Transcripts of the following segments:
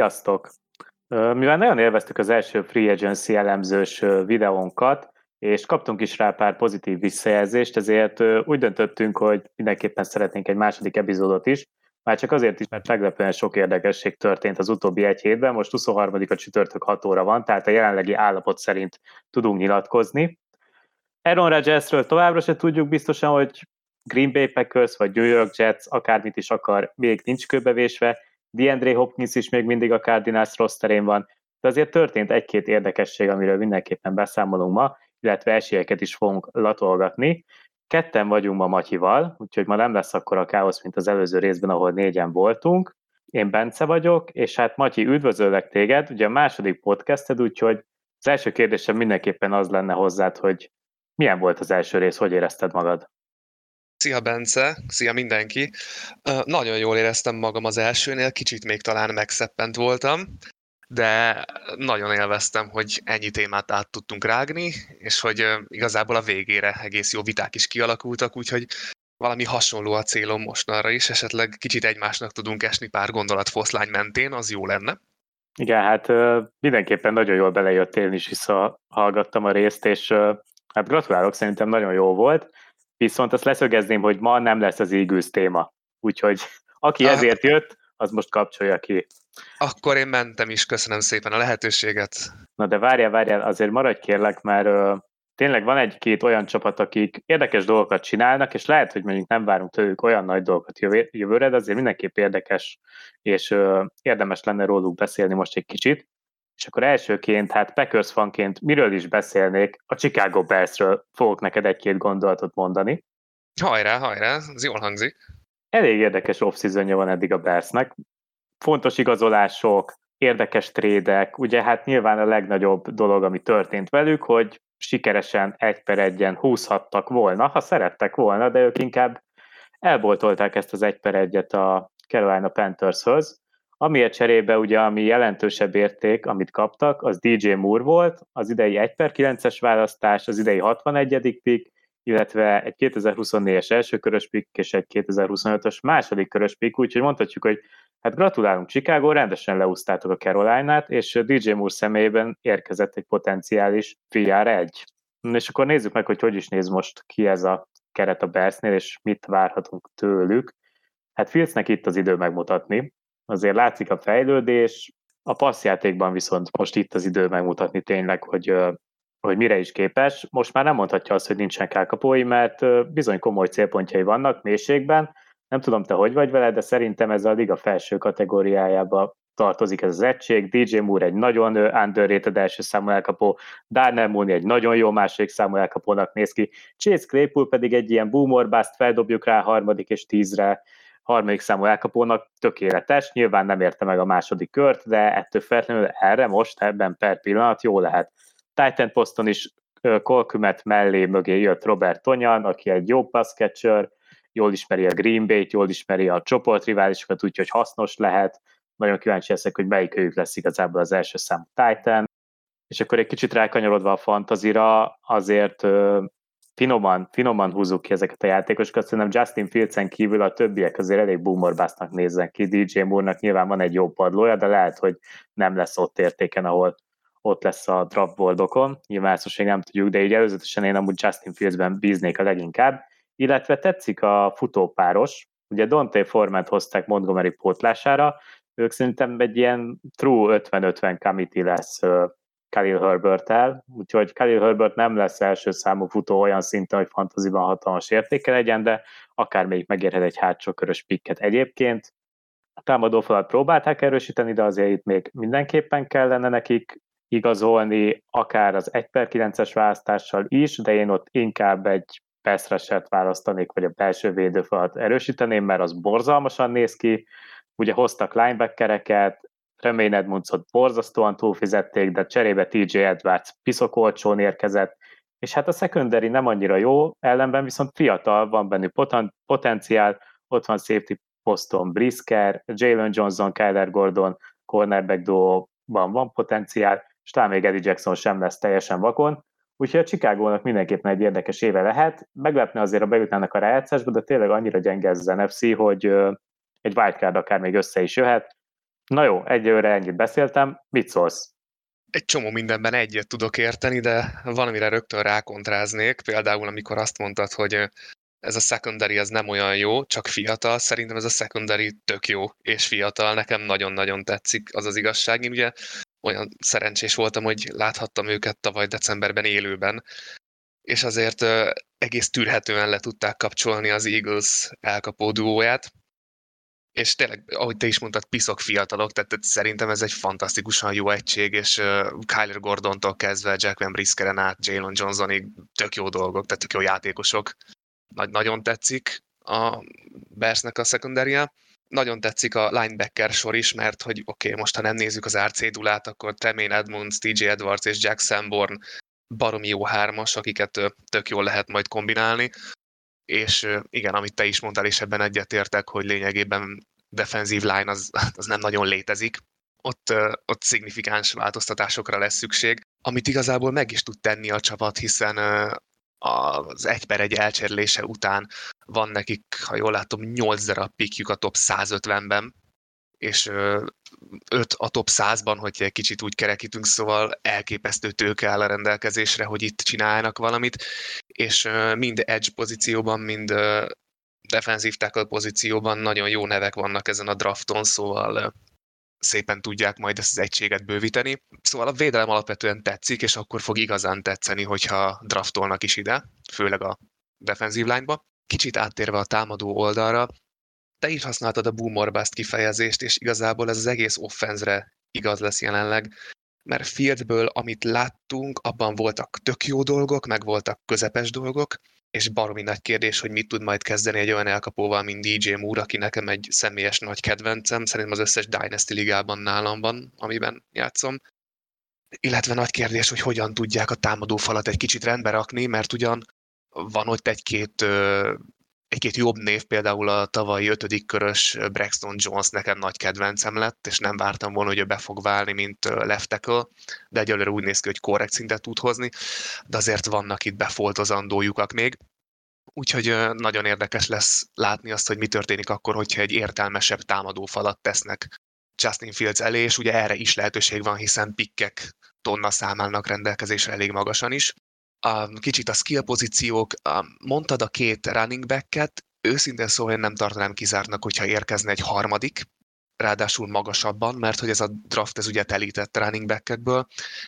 Sziasztok! Mivel nagyon élveztük az első Free Agency elemzős videónkat, és kaptunk is rá pár pozitív visszajelzést, ezért úgy döntöttünk, hogy mindenképpen szeretnénk egy második epizódot is, már csak azért is, mert meglepően sok érdekesség történt az utóbbi egy hétben, most 23 a csütörtök 6 óra van, tehát a jelenlegi állapot szerint tudunk nyilatkozni. Aaron Rodgersről továbbra se tudjuk biztosan, hogy Green Bay Packers vagy New York Jets akármit is akar, még nincs köbevésve, DeAndre Hopkins is még mindig a Cardinals rosterén van, de azért történt egy-két érdekesség, amiről mindenképpen beszámolunk ma, illetve esélyeket is fogunk latolgatni. Ketten vagyunk ma Matyival, úgyhogy ma nem lesz akkor a káosz, mint az előző részben, ahol négyen voltunk. Én Bence vagyok, és hát Matyi, üdvözöllek téged, ugye a második podcasted, úgyhogy az első kérdésem mindenképpen az lenne hozzád, hogy milyen volt az első rész, hogy érezted magad? Szia Bence, szia mindenki. Nagyon jól éreztem magam az elsőnél, kicsit még talán megszeppent voltam, de nagyon élveztem, hogy ennyi témát át tudtunk rágni, és hogy igazából a végére egész jó viták is kialakultak, úgyhogy valami hasonló a célom mostanra is, esetleg kicsit egymásnak tudunk esni pár gondolatfoszlány mentén, az jó lenne. Igen, hát mindenképpen nagyon jól belejött, én is visszahallgattam a részt, és hát gratulálok, szerintem nagyon jó volt, viszont azt leszögezném, hogy ma nem lesz az Eagles téma, úgyhogy aki ah. ezért jött, az most kapcsolja ki. Akkor én mentem is, köszönöm szépen a lehetőséget. Na de várjál, várjál, azért maradj kérlek, mert ö, tényleg van egy-két olyan csapat, akik érdekes dolgokat csinálnak, és lehet, hogy mondjuk nem várunk tőlük olyan nagy dolgokat jövőre, de azért mindenképp érdekes, és ö, érdemes lenne róluk beszélni most egy kicsit. És akkor elsőként, hát Packers fanként miről is beszélnék? A Chicago Bearsről fogok neked egy-két gondolatot mondani. Hajrá, hajrá, ez jól hangzik. Elég érdekes off van eddig a Bearsnek fontos igazolások, érdekes trédek, ugye hát nyilván a legnagyobb dolog, ami történt velük, hogy sikeresen egy per egyen húzhattak volna, ha szerettek volna, de ők inkább elboltolták ezt az egy per egyet a Carolina Panthershöz, amiért cserébe ugye, ami jelentősebb érték, amit kaptak, az DJ Moore volt, az idei 1 per 9-es választás, az idei 61. pick, illetve egy 2024-es első körös pick és egy 2025-ös második körös pick, úgyhogy mondhatjuk, hogy hát gratulálunk Chicago, rendesen leúztátok a Caroline-át, és DJ Moore személyében érkezett egy potenciális VR egy. És akkor nézzük meg, hogy hogy is néz most ki ez a keret a Bearsnél, és mit várhatunk tőlük. Hát Filcnek itt az idő megmutatni, azért látszik a fejlődés, a passzjátékban viszont most itt az idő megmutatni tényleg, hogy hogy mire is képes. Most már nem mondhatja azt, hogy nincsenek elkapói, mert bizony komoly célpontjai vannak mélységben. Nem tudom, te hogy vagy vele, de szerintem ez a liga felső kategóriájába tartozik ez az egység. DJ Moore egy nagyon underrated első számú elkapó, Darnell Mooney egy nagyon jó második számú elkapónak néz ki, Chase Claypool pedig egy ilyen boomer bust, feldobjuk rá harmadik és tízre, harmadik számú elkapónak tökéletes, nyilván nem érte meg a második kört, de ettől feltétlenül erre most ebben per pillanat jó lehet. Titan poszton is Kolkümet mellé mögé jött Robert Tonyan, aki egy jó pass catcher, jól ismeri a Green Bay-t, jól ismeri a csoportriválisokat, úgyhogy hasznos lehet. Nagyon kíváncsi leszek, hogy melyik őjük lesz igazából az első számú Titan. És akkor egy kicsit rákanyarodva a fantazira, azért finoman, finoman húzzuk ki ezeket a játékosokat. Szerintem Justin Fields-en kívül a többiek azért elég boomerbásznak néznek ki. DJ Moore-nak nyilván van egy jó padlója, de lehet, hogy nem lesz ott értéken, ahol ott lesz a draft boardokon. Nyilván ezt most még nem tudjuk, de így előzetesen én amúgy Justin Fieldsben bíznék a leginkább. Illetve tetszik a futópáros, ugye Dante Forment hozták Montgomery pótlására, ők szerintem egy ilyen true 50-50 committee lesz Khalil Herbert-el, úgyhogy Khalil Herbert nem lesz első számú futó olyan szinten, hogy fantaziban hatalmas értéke legyen, de akár még megérhet egy hátsó körös pikket egyébként. A támadófalat próbálták erősíteni, de azért itt még mindenképpen kellene nekik igazolni, akár az 1 per 9-es választással is, de én ott inkább egy pass választanék, vagy a belső védőfalat erősíteném, mert az borzalmasan néz ki. Ugye hoztak linebackereket, Remény Edmundsot borzasztóan túlfizették, de cserébe TJ Edwards piszok érkezett, és hát a secondary nem annyira jó, ellenben viszont fiatal, van bennük poten- potenciál, ott van safety poszton Brisker, Jalen Johnson, Kyler Gordon, cornerback duo van potenciál, és talán még Eddie Jackson sem lesz teljesen vakon, Úgyhogy a Chicagónak mindenképpen egy érdekes éve lehet. Meglepne azért, a bejutnának a rájátszásba, de tényleg annyira gyenge ez az NFC, hogy egy wildcard akár még össze is jöhet. Na jó, egyőre ennyit beszéltem. Mit szólsz? Egy csomó mindenben egyet tudok érteni, de valamire rögtön rákontráznék. Például, amikor azt mondtad, hogy ez a secondary az nem olyan jó, csak fiatal. Szerintem ez a secondary tök jó és fiatal. Nekem nagyon-nagyon tetszik az az igazság. Én ugye olyan szerencsés voltam, hogy láthattam őket tavaly decemberben élőben, és azért egész tűrhetően le tudták kapcsolni az Eagles elkapó duóját, és tényleg, ahogy te is mondtad, piszok fiatalok, tehát szerintem ez egy fantasztikusan jó egység, és Kyler Gordontól kezdve Jack Van Briskeren át Jalen Johnsonig tök jó dolgok, tehát tök jó játékosok. Nagy, nagyon tetszik a Bearsnek a szekundária nagyon tetszik a linebacker sor is, mert hogy oké, okay, most ha nem nézzük az árcédulát, akkor Tremaine Edmonds, TJ Edwards és Jack Sanborn baromi jó hármas, akiket tök jól lehet majd kombinálni. És igen, amit te is mondtál, és ebben egyetértek, hogy lényegében defensív line az, az nem nagyon létezik. Ott, ott szignifikáns változtatásokra lesz szükség, amit igazából meg is tud tenni a csapat, hiszen az egy per egy elcserélése után van nekik, ha jól látom, 8 darab pikjük a top 150-ben, és 5 a top 100-ban, hogyha egy kicsit úgy kerekítünk, szóval elképesztő tőke áll a rendelkezésre, hogy itt csinálnak valamit, és mind edge pozícióban, mind defensív tackle pozícióban nagyon jó nevek vannak ezen a drafton, szóval szépen tudják majd ezt az egységet bővíteni. Szóval a védelem alapvetően tetszik, és akkor fog igazán tetszeni, hogyha draftolnak is ide, főleg a defensív line-ba. Kicsit áttérve a támadó oldalra, te is használtad a boomer bust kifejezést, és igazából ez az egész offenzre igaz lesz jelenleg, mert Fieldből, amit láttunk, abban voltak tök jó dolgok, meg voltak közepes dolgok, és baromi nagy kérdés, hogy mit tud majd kezdeni egy olyan elkapóval, mint DJ Moore, aki nekem egy személyes nagy kedvencem, szerintem az összes Dynasty ligában nálam van, amiben játszom. Illetve nagy kérdés, hogy hogyan tudják a támadó falat egy kicsit rendbe rakni, mert ugyan van ott egy-két egy-két jobb név, például a tavalyi ötödik körös Braxton Jones nekem nagy kedvencem lett, és nem vártam volna, hogy ő be fog válni, mint left tackle, de egyelőre úgy néz ki, hogy korrekt szintet tud hozni, de azért vannak itt befoltozandó lyukak még. Úgyhogy nagyon érdekes lesz látni azt, hogy mi történik akkor, hogyha egy értelmesebb támadó falat tesznek Justin Fields elé, és ugye erre is lehetőség van, hiszen pikkek tonna számának rendelkezésre elég magasan is a, kicsit a skill pozíciók, a, mondtad a két running back-et, őszintén szóval én nem tartanám kizártnak, hogyha érkezne egy harmadik, ráadásul magasabban, mert hogy ez a draft ez ugye telített running back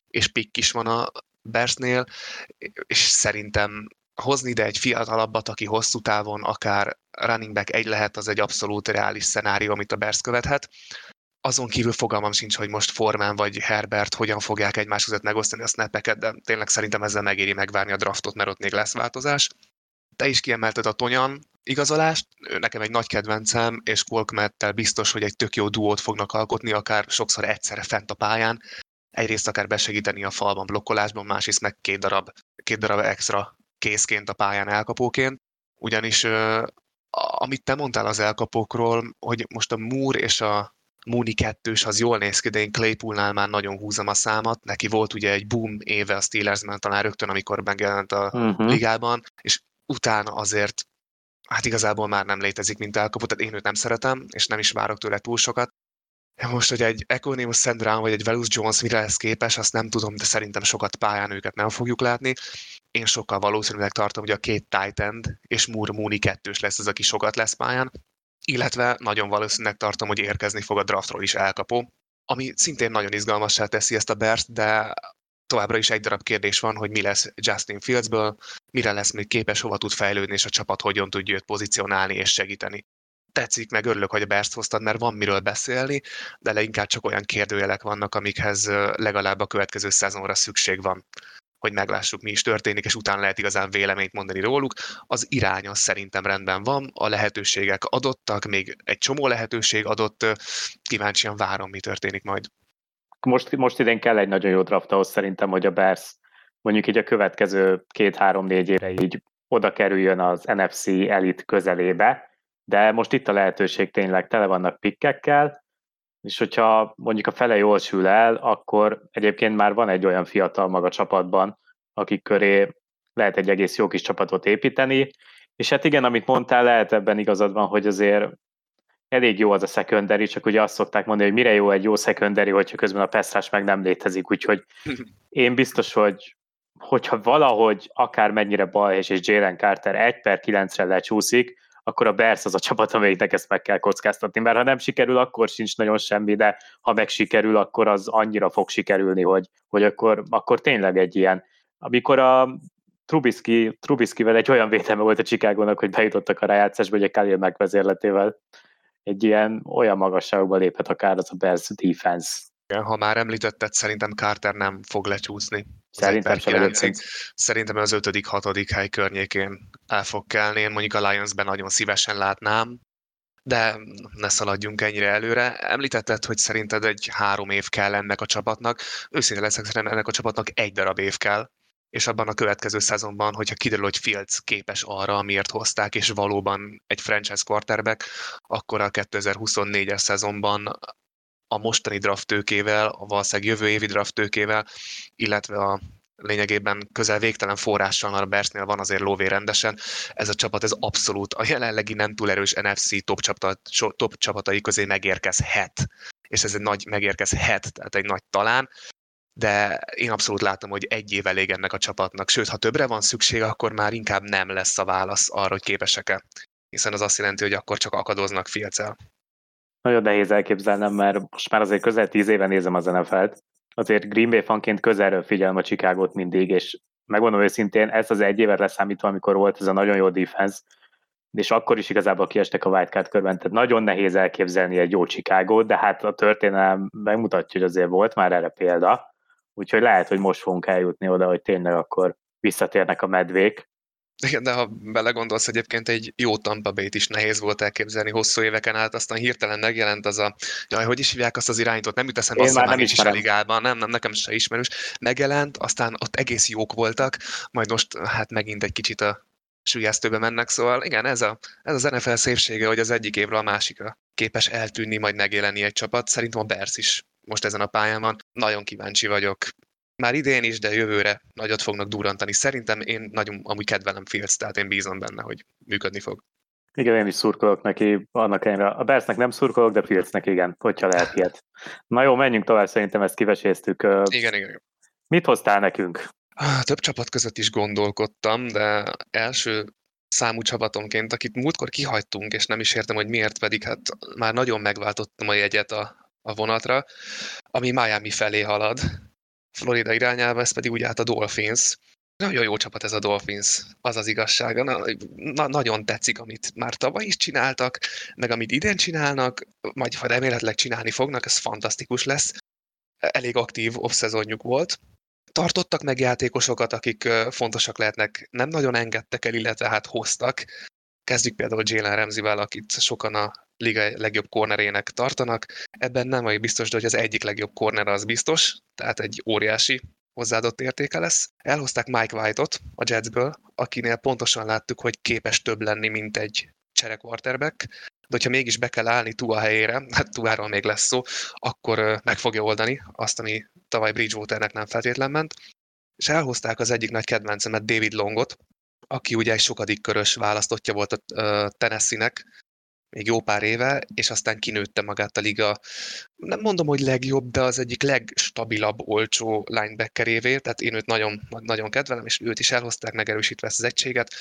és pick is van a Bearsnél, és szerintem hozni ide egy fiatalabbat, aki hosszú távon akár running back egy lehet, az egy abszolút reális szenárió, amit a Bears követhet. Azon kívül fogalmam sincs, hogy most Formán vagy Herbert hogyan fogják egymás között megosztani a snapeket, de tényleg szerintem ezzel megéri megvárni a draftot, mert ott még lesz változás. Te is kiemelted a Tonyan igazolást, ő nekem egy nagy kedvencem, és Kolkmettel biztos, hogy egy tök jó duót fognak alkotni, akár sokszor egyszerre fent a pályán. Egyrészt akár besegíteni a falban blokkolásban, másrészt meg két darab, két darab extra készként a pályán elkapóként. Ugyanis amit te mondtál az elkapókról, hogy most a Moore és a Mooney 2 az jól néz ki, de én Claypoolnál már nagyon húzom a számat. Neki volt ugye egy boom éve a Steelersben, talán rögtön, amikor megjelent a uh-huh. ligában, és utána azért hát igazából már nem létezik, mint elkapott, tehát én őt nem szeretem, és nem is várok tőle túl sokat. Most, hogy egy Equanimus Sandrown vagy egy Velus Jones mire lesz képes, azt nem tudom, de szerintem sokat pályán őket nem fogjuk látni. Én sokkal valószínűleg tartom, hogy a két tight end és Moore Mooney kettős lesz az, aki sokat lesz pályán illetve nagyon valószínűleg tartom, hogy érkezni fog a draftról is elkapó, ami szintén nagyon izgalmassá teszi ezt a Bert, de továbbra is egy darab kérdés van, hogy mi lesz Justin Fieldsből, mire lesz még képes, hova tud fejlődni, és a csapat hogyan tudja őt pozícionálni és segíteni. Tetszik, meg örülök, hogy a Berst hoztad, mert van miről beszélni, de leginkább csak olyan kérdőjelek vannak, amikhez legalább a következő szezonra szükség van hogy meglássuk, mi is történik, és utána lehet igazán véleményt mondani róluk. Az irány az szerintem rendben van, a lehetőségek adottak, még egy csomó lehetőség adott, kíváncsian várom, mi történik majd. Most, most idén kell egy nagyon jó draft ahhoz szerintem, hogy a Bears mondjuk így a következő két-három-négy évre így oda kerüljön az NFC elit közelébe, de most itt a lehetőség tényleg tele vannak pikkekkel, és hogyha mondjuk a fele jól sül el, akkor egyébként már van egy olyan fiatal maga csapatban, akik köré lehet egy egész jó kis csapatot építeni, és hát igen, amit mondtál, lehet ebben igazad van, hogy azért elég jó az a secondary, csak ugye azt szokták mondani, hogy mire jó egy jó secondary, hogyha közben a Pestrás meg nem létezik, úgyhogy én biztos, hogy hogyha valahogy akár mennyire Balhés és Jalen Carter 1 per 9-re lecsúszik, akkor a Bears az a csapat, amelyiknek ezt meg kell kockáztatni, mert ha nem sikerül, akkor sincs nagyon semmi, de ha meg sikerül, akkor az annyira fog sikerülni, hogy, hogy akkor, akkor tényleg egy ilyen, amikor a Trubisky, Trubiskyvel egy olyan védelme volt a Chicagónak, hogy bejutottak a rájátszásba, hogy a Khalil megvezérletével egy ilyen olyan magasságokba léphet akár az a Bears defense. Ha már említetted, szerintem Carter nem fog lecsúszni. Szerintem sem Szerintem az ötödik, hatodik hely környékén el fog kelni. Én mondjuk a Lions-ben nagyon szívesen látnám, de ne szaladjunk ennyire előre. Említetted, hogy szerinted egy három év kell ennek a csapatnak. Őszintén leszek, szerintem ennek a csapatnak egy darab év kell, és abban a következő szezonban, hogyha kiderül, hogy Fields képes arra, amiért hozták, és valóban egy franchise quarterback, akkor a 2024-es szezonban a mostani draft tőkével, a valószínűleg jövő évi draft illetve a lényegében közel végtelen forrással a Bersnél van azért lóvé rendesen. Ez a csapat, ez abszolút a jelenlegi nem túl erős NFC top, csapat, top csapatai közé megérkezhet. És ez egy nagy megérkezhet, tehát egy nagy talán de én abszolút látom, hogy egy év elég ennek a csapatnak. Sőt, ha többre van szüksége, akkor már inkább nem lesz a válasz arra, hogy képesek-e. Hiszen az azt jelenti, hogy akkor csak akadoznak fiacel. Nagyon nehéz elképzelnem, mert most már azért közel tíz éve nézem az NFL-t. Azért Green Bay fanként közelről figyelem a Chicagót mindig, és megmondom őszintén, ez az egy évet leszámítva, amikor volt ez a nagyon jó defense, és akkor is igazából kiestek a wildcard körben, tehát nagyon nehéz elképzelni egy jó Chicago, de hát a történelem megmutatja, hogy azért volt már erre példa, Úgyhogy lehet, hogy most fogunk eljutni oda, hogy tényleg akkor visszatérnek a medvék. De ha belegondolsz, egyébként egy jó Tampa bay is nehéz volt elképzelni hosszú éveken át, aztán hirtelen megjelent az a, jaj, hogy is hívják azt az irányítót, nem jut eszembe, azt már nincs is a ligában, nem, nem, nekem se ismerős. Megjelent, aztán ott egész jók voltak, majd most hát megint egy kicsit a sülyeztőbe mennek, szóval igen, ez, a, ez az NFL szépsége, hogy az egyik évre a másikra képes eltűnni, majd megjelenni egy csapat. Szerintem a Bears is most ezen a pályán van. Nagyon kíváncsi vagyok. Már idén is, de jövőre nagyot fognak durantani. Szerintem én nagyon amúgy kedvelem Fields, tehát én bízom benne, hogy működni fog. Igen, én is szurkolok neki, annak ellenére. A Bersnek nem szurkolok, de Fieldsnek igen, hogyha lehet ilyet. Na jó, menjünk tovább, szerintem ezt kiveséztük. Igen, igen. Mit hoztál nekünk? Több csapat között is gondolkodtam, de első számú csapatomként, akit múltkor kihagytunk, és nem is értem, hogy miért, pedig hát már nagyon megváltottam a jegyet a, a vonatra, ami Miami felé halad, Florida irányába, ez pedig úgy át a Dolphins. Nagyon jó csapat ez a Dolphins, az az igazsága. Na, na, nagyon tetszik, amit már tavaly is csináltak, meg amit idén csinálnak, majd ha remélhetőleg csinálni fognak, ez fantasztikus lesz. Elég aktív off-szezonjuk volt, tartottak meg játékosokat, akik fontosak lehetnek, nem nagyon engedtek el, illetve hát hoztak. Kezdjük például Jalen Ramsey-vel, akit sokan a liga legjobb kornerének tartanak. Ebben nem vagy biztos, de hogy az egyik legjobb korner az biztos, tehát egy óriási hozzáadott értéke lesz. Elhozták Mike White-ot a Jetsből, akinél pontosan láttuk, hogy képes több lenni, mint egy csere quarterback, de hogyha mégis be kell állni Tua helyére, hát Tuáról még lesz szó, akkor meg fogja oldani azt, ami tavaly Bridgewaternek nem feltétlen ment. És elhozták az egyik nagy kedvencemet, David Longot, aki ugye egy sokadik körös választottja volt a Tennessee-nek, még jó pár éve, és aztán kinőtte magát a liga, nem mondom, hogy legjobb, de az egyik legstabilabb, olcsó linebackerévé, tehát én őt nagyon, nagyon kedvelem, és őt is elhozták, megerősítve ezt az egységet.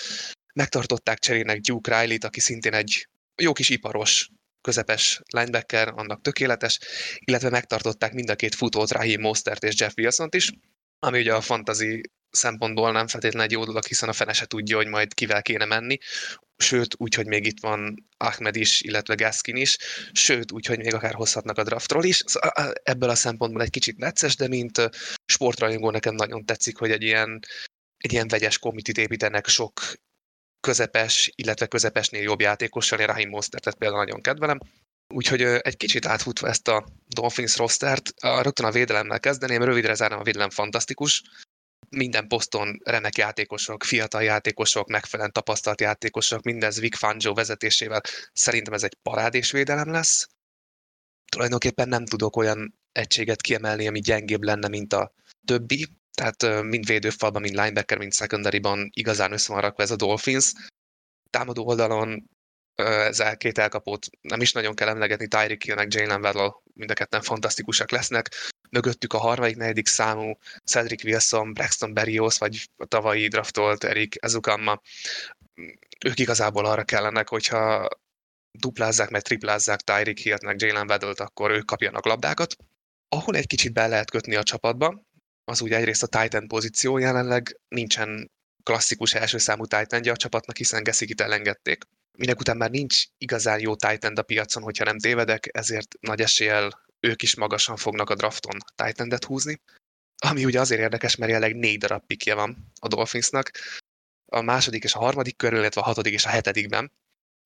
Megtartották cserének Duke Riley-t, aki szintén egy jó kis iparos közepes linebacker, annak tökéletes, illetve megtartották mind a két futót, Raheem Mostert és Jeff wilson is, ami ugye a fantasy szempontból nem feltétlenül egy jó dolog, hiszen a fene se tudja, hogy majd kivel kéne menni, sőt, úgy, hogy még itt van Ahmed is, illetve Gaskin is, sőt, úgy, hogy még akár hozhatnak a draftról is. Szóval ebből a szempontból egy kicsit necces, de mint sportrajongó nekem nagyon tetszik, hogy egy ilyen, egy ilyen vegyes komitit építenek sok közepes, illetve közepesnél jobb játékossal, én Rahim Mostertet például nagyon kedvelem. Úgyhogy egy kicsit átfutva ezt a Dolphins rostert, rögtön a védelemmel kezdeném, rövidre zárnám a védelem fantasztikus. Minden poszton remek játékosok, fiatal játékosok, megfelelően tapasztalt játékosok, mindez Vic Fangio vezetésével. Szerintem ez egy parádés védelem lesz. Tulajdonképpen nem tudok olyan egységet kiemelni, ami gyengébb lenne, mint a többi, tehát mind védőfalban, mind linebacker, mind secondary-ban igazán össze van rakva ez a Dolphins. Támadó oldalon ez két elkapót nem is nagyon kell emlegetni, Tyreek Hill meg Jalen Waddle mind a ketten fantasztikusak lesznek. Mögöttük a harmadik, negyedik számú Cedric Wilson, Braxton Berrios, vagy a tavalyi draftolt Erik Ezukamma. Ők igazából arra kellenek, hogyha duplázzák, meg triplázzák Tyreek Hill-t, meg Jalen Waddle-t, akkor ők kapjanak labdákat. Ahol egy kicsit be lehet kötni a csapatba, az úgy egyrészt a Titan pozíció jelenleg nincsen klasszikus első számú titan a csapatnak, hiszen Gessikit elengedték. Minek után már nincs igazán jó Titan a piacon, hogyha nem tévedek, ezért nagy eséllyel ők is magasan fognak a drafton titan húzni. Ami ugye azért érdekes, mert jelenleg négy darab pikje van a Dolphinsnak. A második és a harmadik körül, illetve a hatodik és a hetedikben.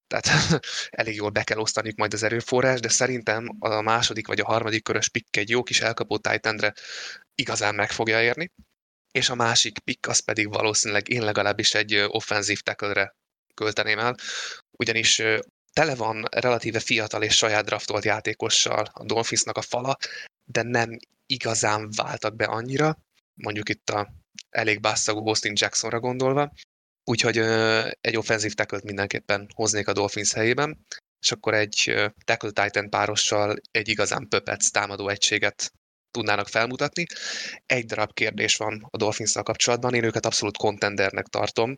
Tehát elég jól be kell osztaniuk majd az erőforrás, de szerintem a második vagy a harmadik körös pikk egy jó kis elkapó titan igazán meg fogja érni, és a másik pick az pedig valószínűleg én legalábbis egy offenzív tackle költeném el, ugyanis tele van relatíve fiatal és saját draftolt játékossal a Dolphinsnak a fala, de nem igazán váltak be annyira, mondjuk itt a elég bászagú Austin Jacksonra gondolva, úgyhogy egy offenzív tackle mindenképpen hoznék a Dolphins helyében, és akkor egy tackle Titan párossal egy igazán pöpec támadó egységet tudnának felmutatni. Egy darab kérdés van a dolphins kapcsolatban, én őket abszolút contendernek tartom,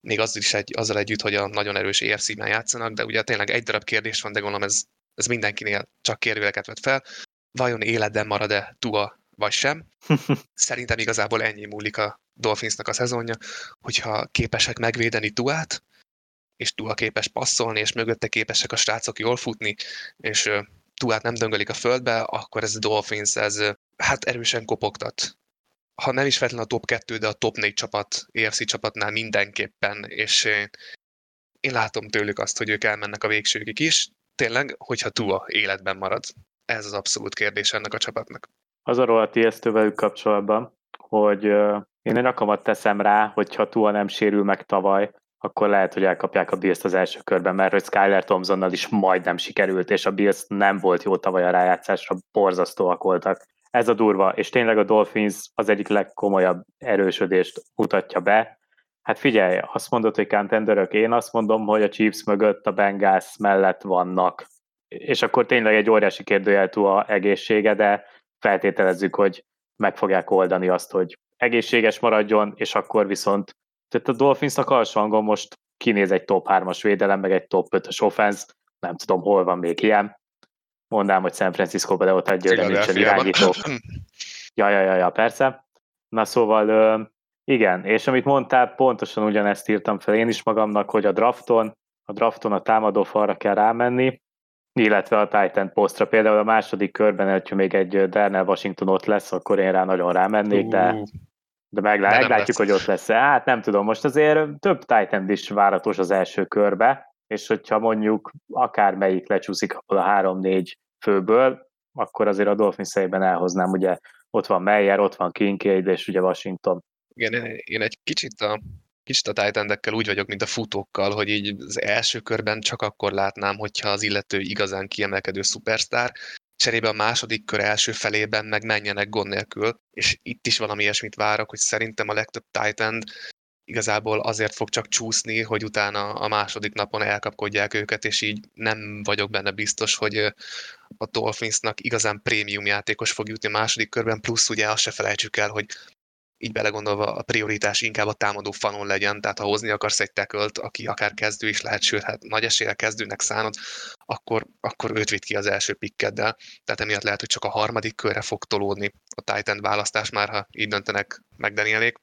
még az is egy, azzal együtt, hogy a nagyon erős ERC-ben játszanak, de ugye tényleg egy darab kérdés van, de gondolom ez, ez mindenkinél csak kérdőjeleket vet fel. Vajon életben marad-e Tua vagy sem? Szerintem igazából ennyi múlik a Dolphinsnak a szezonja, hogyha képesek megvédeni Tuát, és Tua képes passzolni, és mögötte képesek a srácok jól futni, és Tuát nem döngölik a földbe, akkor ez a Dolphins, ez hát erősen kopogtat. Ha nem is feltétlenül a top 2, de a top 4 csapat, EFC csapatnál mindenképpen, és én, látom tőlük azt, hogy ők elmennek a végsőkig is. Tényleg, hogyha Tua életben marad. Ez az abszolút kérdés ennek a csapatnak. Az a rohadt ijesztő velük kapcsolatban, hogy én egy akamat teszem rá, hogyha Tua nem sérül meg tavaly, akkor lehet, hogy elkapják a Bills-t az első körben, mert hogy Skyler Thompsonnal is majdnem sikerült, és a Bills nem volt jó tavaly a rájátszásra, borzasztóak voltak. Ez a durva, és tényleg a Dolphins az egyik legkomolyabb erősödést mutatja be. Hát figyelj, azt mondod, hogy contenderök, én azt mondom, hogy a Chiefs mögött a Bengals mellett vannak. És akkor tényleg egy óriási kérdőjel túl a egészsége, de feltételezzük, hogy meg fogják oldani azt, hogy egészséges maradjon, és akkor viszont tehát a Dolphinsnak alsó most kinéz egy top 3-as védelem, meg egy top 5-ös offense, nem tudom, hol van még ilyen. Mondám, hogy San Francisco-ba, de ott egy nincsen irányító. Ja, ja, ja, ja, persze. Na szóval, igen, és amit mondtál, pontosan ugyanezt írtam fel én is magamnak, hogy a drafton, a drafton a támadó falra kell rámenni, illetve a Titan posztra. Például a második körben, hogyha még egy Darnell Washington ott lesz, akkor én rá nagyon rámennék, de de meglá- meglátjuk, hogy ott lesz Hát nem tudom, most azért több Titan is váratos az első körbe, és hogyha mondjuk akármelyik lecsúszik a 3-4 főből, akkor azért a Dolphins helyben elhoznám, ugye ott van Meyer, ott van Kincaid, és ugye Washington. Igen, én egy kicsit a, kicsit a titan úgy vagyok, mint a futókkal, hogy így az első körben csak akkor látnám, hogyha az illető igazán kiemelkedő szupersztár, cserébe a második kör első felében meg menjenek gond nélkül, és itt is valami ilyesmit várok, hogy szerintem a legtöbb Titan igazából azért fog csak csúszni, hogy utána a második napon elkapkodják őket, és így nem vagyok benne biztos, hogy a Dolphinsnak igazán prémium játékos fog jutni a második körben, plusz ugye azt se felejtsük el, hogy így belegondolva a prioritás inkább a támadó fanon legyen, tehát ha hozni akarsz egy tekölt, aki akár kezdő is lehet, sőt, hát nagy esélye kezdőnek szánod, akkor, akkor őt vitt ki az első pikkeddel, tehát emiatt lehet, hogy csak a harmadik körre fog tolódni a Titan választás már, ha így döntenek meg Danielék.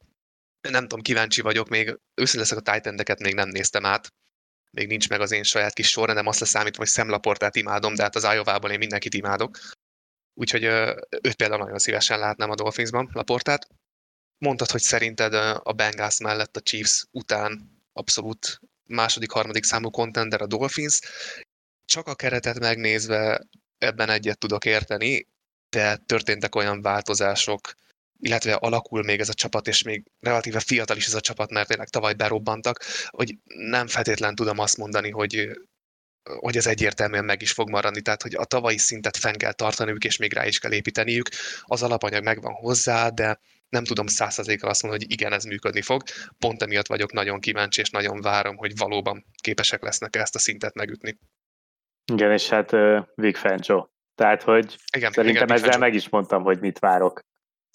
Nem tudom, kíváncsi vagyok, még őszintén leszek a titan még nem néztem át, még nincs meg az én saját kis sorrendem, azt leszámítva, hogy szemlaportát imádom, de hát az iowa én mindenkit imádok. Úgyhogy őt például nagyon szívesen látnám a Dolphinsban, Laportát mondtad, hogy szerinted a Bengals mellett a Chiefs után abszolút második, harmadik számú contender a Dolphins. Csak a keretet megnézve ebben egyet tudok érteni, de történtek olyan változások, illetve alakul még ez a csapat, és még relatíve fiatal is ez a csapat, mert tényleg tavaly berobbantak, hogy nem feltétlen tudom azt mondani, hogy hogy ez egyértelműen meg is fog maradni, tehát hogy a tavalyi szintet fenn kell tartaniuk, és még rá is kell építeniük. Az alapanyag megvan hozzá, de nem tudom százszerzékkel azt mondani, hogy igen, ez működni fog. Pont emiatt vagyok nagyon kíváncsi, és nagyon várom, hogy valóban képesek lesznek ezt a szintet megütni. Igen, és hát uh, Vic Fangio. Tehát, hogy igen, szerintem igen, ezzel meg is mondtam, hogy mit várok.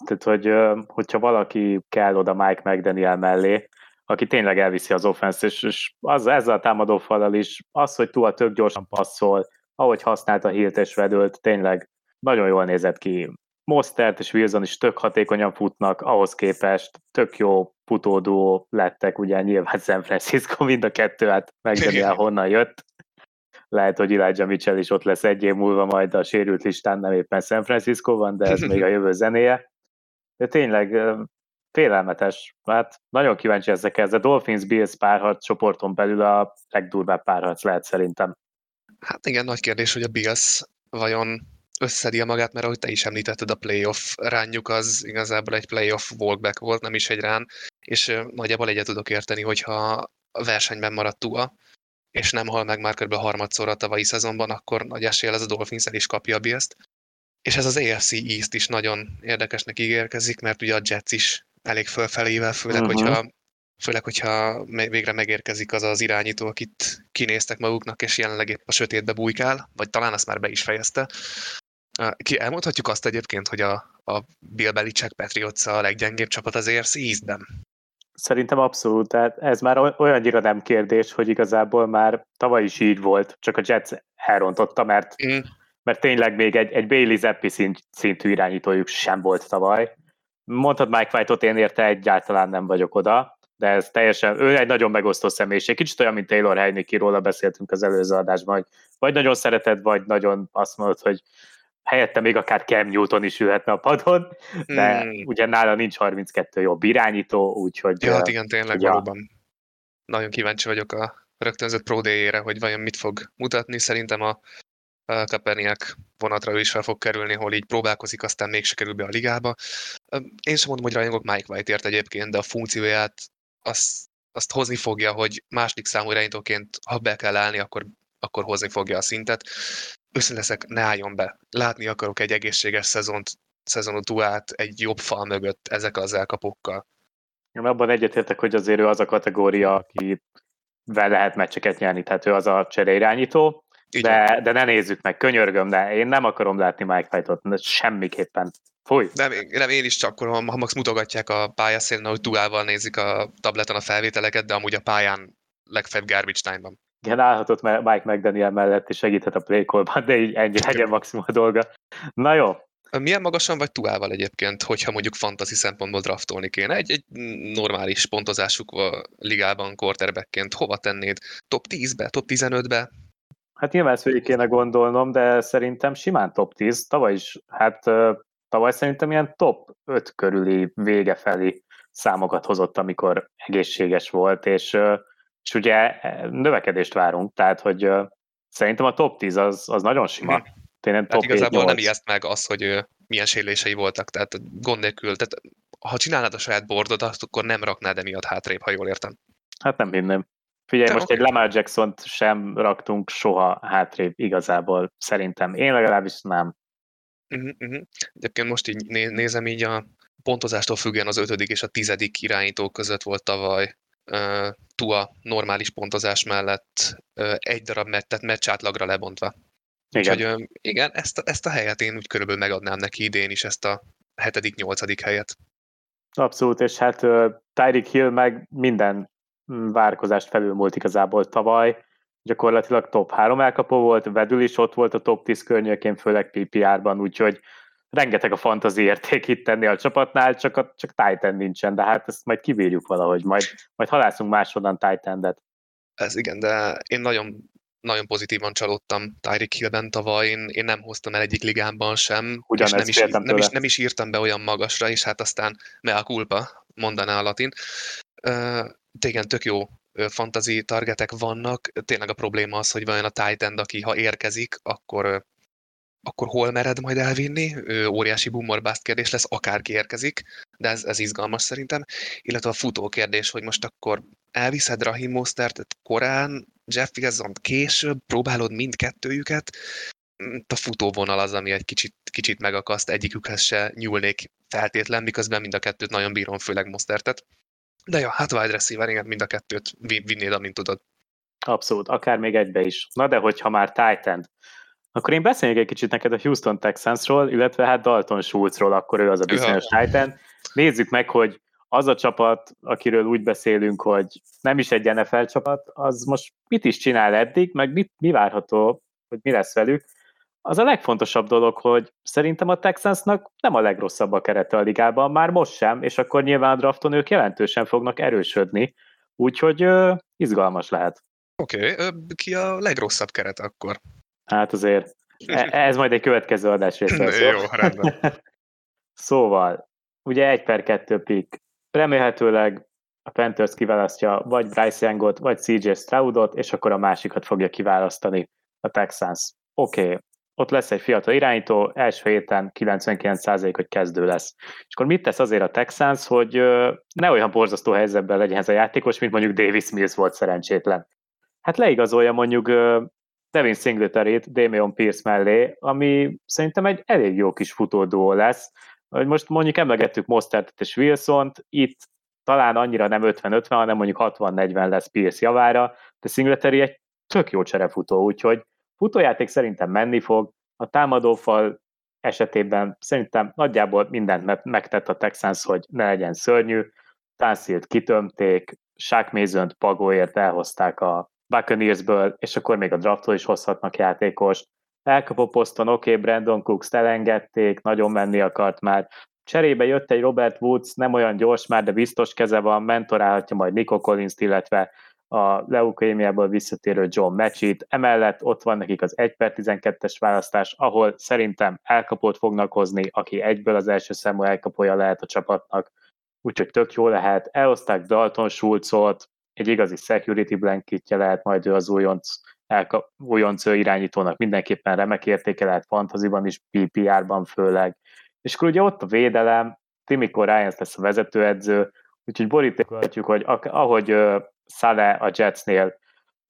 Tehát, hogy hogyha valaki kell oda Mike McDaniel mellé, aki tényleg elviszi az offensz és, és az, ezzel a támadófallal is, az, hogy túl tök gyorsan passzol, ahogy használta Hilt és Vedőlt, tényleg nagyon jól nézett ki. Mostert és Wilson is tök hatékonyan futnak, ahhoz képest tök jó futódó lettek, ugye nyilván San Francisco mind a kettő, hát el honnan jött. Lehet, hogy Elijah Mitchell is ott lesz egy év múlva majd a sérült listán, nem éppen San Francisco van, de ez még a jövő zenéje. De tényleg félelmetes. Hát nagyon kíváncsi ezek ez. A Dolphins Bills párharc csoporton belül a legdurvább párharc lehet szerintem. Hát igen, nagy kérdés, hogy a Bills vajon összedi magát, mert ahogy te is említetted, a playoff ránjuk az igazából egy playoff walkback volt, nem is egy rán, és nagyjából egyet tudok érteni, hogyha a versenyben maradt Tua, és nem hal meg már kb. harmadszor a tavalyi szezonban, akkor nagy esélye ez a Dolphins el is kapja a bills És ez az AFC East is nagyon érdekesnek ígérkezik, mert ugye a Jets is elég fölfelével, főleg, uh-huh. hogyha főleg, hogyha végre megérkezik az az irányító, akit kinéztek maguknak, és jelenleg épp a sötétbe bujkál, vagy talán azt már be is fejezte. Ki elmondhatjuk azt egyébként, hogy a, a Bill Belichick Patriots a leggyengébb csapat az AFC East-ben. Szerintem abszolút, tehát ez már olyannyira nem kérdés, hogy igazából már tavaly is így volt, csak a Jets elrontotta, mert, mm. Mert tényleg még egy, egy Bailey Zappi szint, szintű irányítójuk sem volt tavaly. Mondtad Mike White-ot, én érte egyáltalán nem vagyok oda, de ez teljesen, ő egy nagyon megosztó személyiség, kicsit olyan, mint Taylor Heineke, róla beszéltünk az előző adásban, hogy vagy nagyon szereted, vagy nagyon azt mondod, hogy helyette még akár Cam Newton is ülhetne a padon, de hmm. ugye nála nincs 32 jobb irányító, úgyhogy... Ja, hát igen, tényleg ugye, valóban. Nagyon kíváncsi vagyok a rögtönzött Pro hogy vajon mit fog mutatni. Szerintem a Kaepernick vonatra is fel fog kerülni, hol így próbálkozik, aztán mégse kerül be a ligába. Én sem mondom, hogy rajongok Mike White-ért egyébként, de a funkcióját azt, azt hozni fogja, hogy második számú irányítóként, ha be kell állni, akkor, akkor hozni fogja a szintet őszintén leszek, ne álljon be. Látni akarok egy egészséges szezont, szezonot át egy jobb fal mögött ezek az elkapókkal. Én abban egyetértek, hogy azért ő az a kategória, aki lehet meccseket nyerni, tehát ő az a cseréirányító, de, de ne nézzük meg, könyörgöm, de én nem akarom látni Mike White-ot, semmiképpen. Fúj. Nem, nem, én is csak, ha, ha max mutogatják a pályaszélen, hogy duával nézik a tableten a felvételeket, de amúgy a pályán legfeljebb garbage time-ban igen, állhatott Mike McDaniel mellett, és segíthet a play de így ennyi legyen maximum a dolga. Na jó. Milyen magasan vagy tuával egyébként, hogyha mondjuk fantasy szempontból draftolni kéne? Egy, egy normális pontozásuk a ligában quarterbackként hova tennéd? Top 10-be, top 15-be? Hát nyilván ezt végig kéne gondolnom, de szerintem simán top 10. Tavaly is, hát tavaly szerintem ilyen top 5 körüli vége felé számokat hozott, amikor egészséges volt, és és ugye e, növekedést várunk, tehát hogy szerintem a top 10 az, az nagyon sima. Hmm. Tényleg top hát igazából 7, nem ijeszt meg az, hogy milyen sérülései voltak, tehát gond nélkül, tehát ha csinálnád a saját bordodat, akkor nem raknád emiatt hátrébb, ha jól értem. Hát nem hinném. Figyelj, De most okay. egy Lamar jackson sem raktunk soha hátrébb igazából, szerintem. Én legalábbis nem. Uh-huh, uh-huh. Egyébként most így nézem így a pontozástól függően az ötödik és a tizedik irányító között volt tavaly Tua normális pontozás mellett egy darab mettet meccs átlagra lebontva. Igen. Úgyhogy igen, ezt a, ezt a helyet én úgy körülbelül megadnám neki idén is, ezt a hetedik, nyolcadik helyet. Abszolút, és hát uh, Tyreek Hill meg minden mm, várkozást felülmúlt igazából tavaly. Gyakorlatilag top 3 elkapó volt, Vedül is ott volt a top 10 környékén, főleg PPR-ban, úgyhogy rengeteg a fantazi érték itt tenni a csapatnál, csak, a, csak Titan nincsen, de hát ezt majd kivírjuk valahogy, majd, majd halászunk máshonnan Titan-et. Ez igen, de én nagyon, nagyon pozitívan csalódtam Tyreek Hillben tavaly, én, én nem hoztam el egyik ligámban sem, Ugyan és nem is, nem, is, nem is írtam be olyan magasra, és hát aztán mea culpa, mondaná a latin. Igen, tök jó fantasy targetek vannak. Tényleg a probléma az, hogy vajon a Titan, aki ha érkezik, akkor akkor hol mered majd elvinni? Ő óriási boomer kérdés lesz, akárki érkezik, de ez, ez izgalmas szerintem. Illetve a futó kérdés, hogy most akkor elviszed Rahim Mostert korán, Jeff Wilson később, próbálod mindkettőjüket, a futóvonal az, ami egy kicsit, kicsit megakaszt, egyikükhez se nyúlnék feltétlen, miközben mind a kettőt nagyon bírom, főleg Mostertet. De ja, hát wide receiver, igen, mind a kettőt vinnéd, amint tudod. Abszolút, akár még egybe is. Na de hogyha már Titan, akkor én beszéljek egy kicsit neked a Houston Texansról, illetve hát Dalton Schultzról, akkor ő az a bizonyos Titan. Nézzük meg, hogy az a csapat, akiről úgy beszélünk, hogy nem is egy NFL csapat, az most mit is csinál eddig, meg mit, mi várható, hogy mi lesz velük. Az a legfontosabb dolog, hogy szerintem a Texansnak nem a legrosszabb a kerete a ligában, már most sem, és akkor nyilván a drafton ők jelentősen fognak erősödni, úgyhogy uh, izgalmas lehet. Oké, okay. ki a legrosszabb keret akkor? Hát azért e, ez majd egy következő adás része. Jó, rendben. szóval, ugye egy per kettő pick. Remélhetőleg a Panthers kiválasztja vagy Bryce Youngot, vagy CJ Stroudot, és akkor a másikat fogja kiválasztani a Texans. Oké, okay. Ott lesz egy fiatal irányító, első héten 99% hogy kezdő lesz. És akkor mit tesz azért a Texans, hogy ne olyan borzasztó helyzetben legyen ez a játékos, mint mondjuk Davis Mills volt szerencsétlen. Hát leigazolja mondjuk Devin Singletary-t Damian Pierce mellé, ami szerintem egy elég jó kis futódó lesz. Hogy most mondjuk emlegettük Mostertet és Wilson-t, itt talán annyira nem 50-50, hanem mondjuk 60-40 lesz Pierce javára, de Singletary egy tök jó cserefutó, úgyhogy futójáték szerintem menni fog, a támadófal esetében szerintem nagyjából mindent megtett a Texans, hogy ne legyen szörnyű, Tansilt kitömték, Shaq Pagóért elhozták a Buccaneersből, és akkor még a draftól is hozhatnak játékost. Elkapó poszton, oké, okay, Brandon Cooks elengedték, nagyon menni akart már. Cserébe jött egy Robert Woods, nem olyan gyors már, de biztos keze van, mentorálhatja majd Nico collins illetve a leukémiából visszatérő John Matchit. Emellett ott van nekik az 1 per 12-es választás, ahol szerintem elkapót fognak hozni, aki egyből az első számú elkapója lehet a csapatnak. Úgyhogy tök jó lehet. Elhozták Dalton Schulzot, egy igazi security blanketje lehet majd ő az újonc, elka, újonc irányítónak mindenképpen remek értéke lehet fantaziban is, PPR-ban főleg. És akkor ugye ott a védelem, Timiko Ryans lesz a vezetőedző, úgyhogy borítékolhatjuk, hogy ahogy Szale a Jetsnél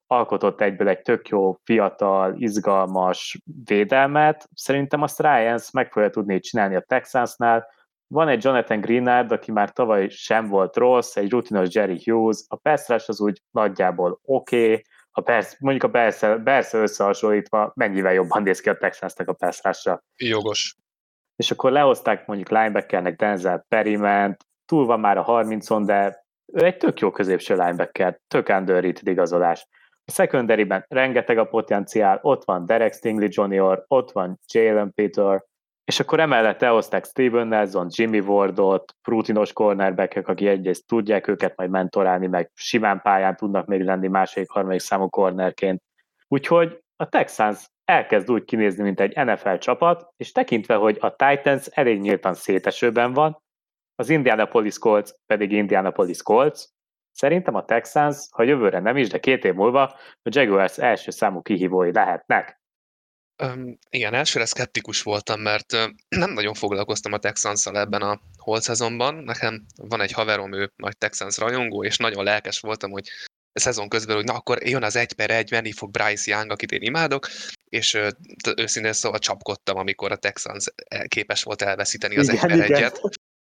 alkotott egyből egy tök jó, fiatal, izgalmas védelmet, szerintem azt Ryans meg fogja tudni csinálni a Texansnál, van egy Jonathan Greenard, aki már tavaly sem volt rossz, egy rutinos Jerry Hughes, a pass az úgy nagyjából oké, okay, a perc, mondjuk a Bersze összehasonlítva mennyivel jobban néz ki a Texansnak a pass Jogos. És akkor lehozták mondjuk linebackernek Denzel Perryment, túl van már a 30-on, de ő egy tök jó középső linebacker, tök underrated igazolás. A secondary rengeteg a potenciál, ott van Derek Stingley Jr., ott van Jalen Peter, és akkor emellett elhozták Steven Nelson, Jimmy Wardot, rutinos cornerbackek, aki egyrészt tudják őket majd mentorálni, meg simán pályán tudnak még lenni második, harmadik számú cornerként. Úgyhogy a Texans elkezd úgy kinézni, mint egy NFL csapat, és tekintve, hogy a Titans elég nyíltan szétesőben van, az Indianapolis Colts pedig Indianapolis Colts, szerintem a Texans, ha jövőre nem is, de két év múlva a Jaguars első számú kihívói lehetnek. Um, igen, elsőre szkeptikus voltam, mert uh, nem nagyon foglalkoztam a texans ebben a holt szezonban. Nekem van egy haverom, ő nagy Texans rajongó, és nagyon lelkes voltam, hogy a szezon közben, hogy na akkor jön az egy per egy, menni fog Bryce Young, akit én imádok, és uh, őszintén szóval csapkodtam, amikor a Texans képes volt elveszíteni az igen, egy per egyet.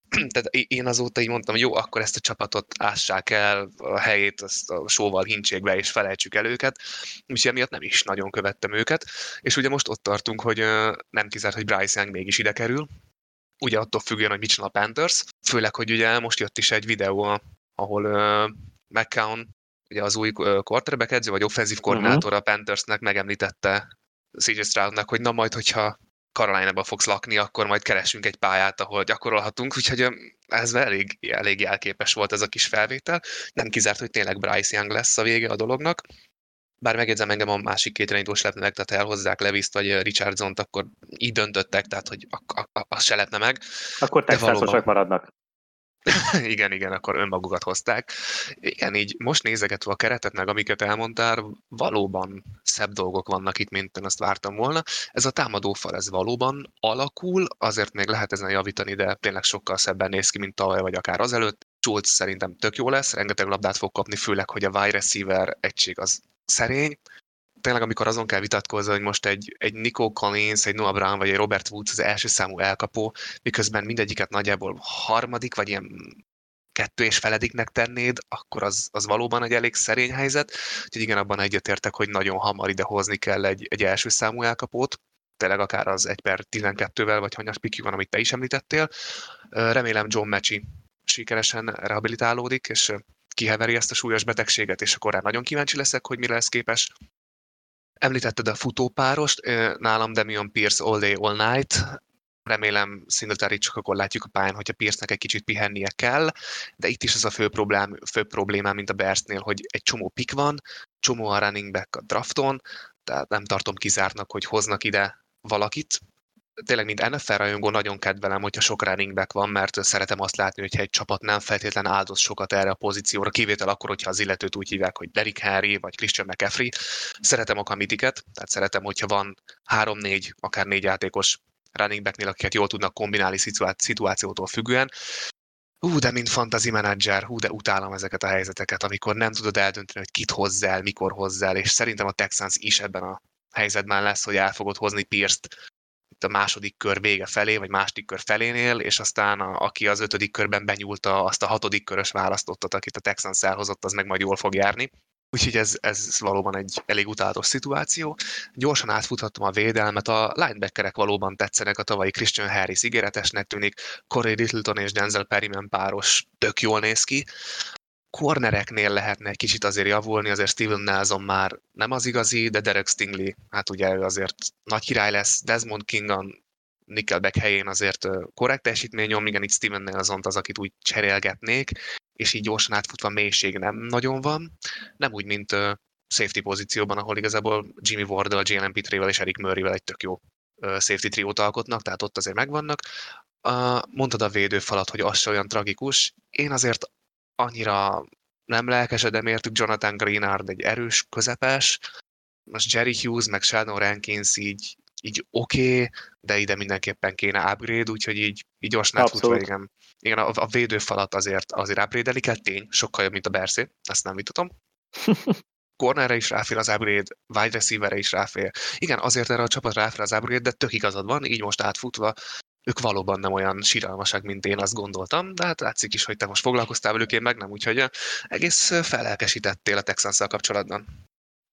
tehát én azóta így mondtam, jó, akkor ezt a csapatot ássák el a helyét, azt a sóval hincsék be, és felejtsük el őket, és emiatt nem is nagyon követtem őket, és ugye most ott tartunk, hogy nem kizárt, hogy Bryce Young mégis ide kerül, ugye attól függően, hogy mit csinál a Panthers, főleg, hogy ugye most jött is egy videó, ahol uh, McCown, ugye az új quarterback edző, vagy offenzív koordinátor uh-huh. a Panthersnek megemlítette CJ Stroudnak, hogy na majd, hogyha Carolina-ba fogsz lakni, akkor majd keresünk egy pályát, ahol gyakorolhatunk, úgyhogy ez elég, elég jelképes volt ez a kis felvétel. Nem kizárt, hogy tényleg Bryce Young lesz a vége a dolognak. Bár megjegyzem engem a másik két irányítós lepne meg, tehát elhozzák Leviszt vagy Richardson-t, akkor így döntöttek, tehát hogy az se lepne meg. Akkor texansosak maradnak. igen, igen, akkor önmagukat hozták. Igen, így most nézegetve a keretet, meg amiket elmondtál, valóban szebb dolgok vannak itt, mint én azt vártam volna. Ez a támadófal, ez valóban alakul, azért még lehet ezen javítani, de tényleg sokkal szebben néz ki, mint tavaly, vagy akár azelőtt. Schultz szerintem tök jó lesz, rengeteg labdát fog kapni, főleg, hogy a wide receiver egység az szerény, tényleg, amikor azon kell vitatkozni, hogy most egy, egy Nico Collins, egy Noah Brown vagy egy Robert Woods az első számú elkapó, miközben mindegyiket nagyjából harmadik, vagy ilyen kettő és felediknek tennéd, akkor az, az valóban egy elég szerény helyzet. Úgyhogy igen, abban egyetértek, hogy nagyon hamar ide hozni kell egy, egy első számú elkapót, tényleg akár az 1 per 12-vel, vagy hanyas piki van, amit te is említettél. Remélem John Mecsi sikeresen rehabilitálódik, és kiheveri ezt a súlyos betegséget, és akkor rá nagyon kíváncsi leszek, hogy mire lesz képes. Említetted a futópárost, nálam Demion Pierce All Day All Night, remélem Singletary csak akkor látjuk a pályán, hogyha Pierce-nek egy kicsit pihennie kell, de itt is az a fő, problém, fő problémám, mint a Bearsnél, hogy egy csomó pik van, csomó a running back a drafton, tehát nem tartom kizártnak, hogy hoznak ide valakit, tényleg, mint NFL rajongó nagyon kedvelem, hogyha sok running back van, mert szeretem azt látni, hogyha egy csapat nem feltétlen áldoz sokat erre a pozícióra, kivétel akkor, hogyha az illetőt úgy hívják, hogy Derrick Henry vagy Christian McCaffrey. Szeretem a kamitiket, tehát szeretem, hogyha van három-négy, akár négy játékos running backnél, akiket jól tudnak kombinálni szituációtól függően. Hú, de mint fantasy manager, hú, de utálom ezeket a helyzeteket, amikor nem tudod eldönteni, hogy kit hozzál, mikor hozzál, és szerintem a Texans is ebben a helyzetben lesz, hogy el fogod hozni Pierce-t itt a második kör vége felé, vagy második kör felénél, és aztán a, aki az ötödik körben benyúlta azt a hatodik körös választottat, akit a Texans elhozott, az meg majd jól fog járni. Úgyhogy ez, ez valóban egy elég utálatos szituáció. Gyorsan átfuthattam a védelmet, a linebackerek valóban tetszenek, a tavalyi Christian Harris ígéretesnek tűnik, Corey Littleton és Denzel Perryman páros tök jól néz ki cornereknél lehetne egy kicsit azért javulni, azért Steven Nelson már nem az igazi, de Derek Stingley, hát ugye ő azért nagy király lesz, Desmond Kingan Nickelback helyén azért korrekt teljesítmény nyom, igen, itt Steven Nelson az, akit úgy cserélgetnék, és így gyorsan átfutva mélység nem nagyon van, nem úgy, mint safety pozícióban, ahol igazából Jimmy Wardle, Jalen Pitrével és Eric Murrayvel egy tök jó safety triót alkotnak, tehát ott azért megvannak. Mondtad a védőfalat, hogy az se olyan tragikus. Én azért annyira nem lelkesedem értük Jonathan Greenard egy erős közepes, most Jerry Hughes meg Sheldon Rankins így, így oké, okay, de ide mindenképpen kéne upgrade, úgyhogy így, így gyorsan átfutva, igen. Igen, a, a védőfalat azért, azért upgrade kell, tény, sokkal jobb, mint a Berszé, ezt nem vitatom. Cornerre is ráfér az upgrade, wide receiverre is ráfér. Igen, azért erre a csapat ráfér az upgrade, de tök igazad van, így most átfutva ők valóban nem olyan síralmasak, mint én azt gondoltam, de hát látszik is, hogy te most foglalkoztál velük, én meg nem, úgyhogy egész felelkesítettél a texans kapcsolatban.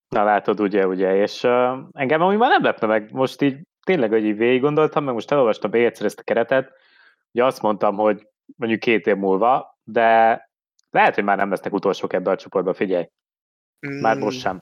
Na látod, ugye, ugye, és uh, engem amúgy már nem lepne meg, most így tényleg, hogy így végig gondoltam, meg most elolvastam még egyszer ezt a keretet, ugye azt mondtam, hogy mondjuk két év múlva, de lehet, hogy már nem lesznek utolsók ebbe a csoportba, figyelj. Már most sem.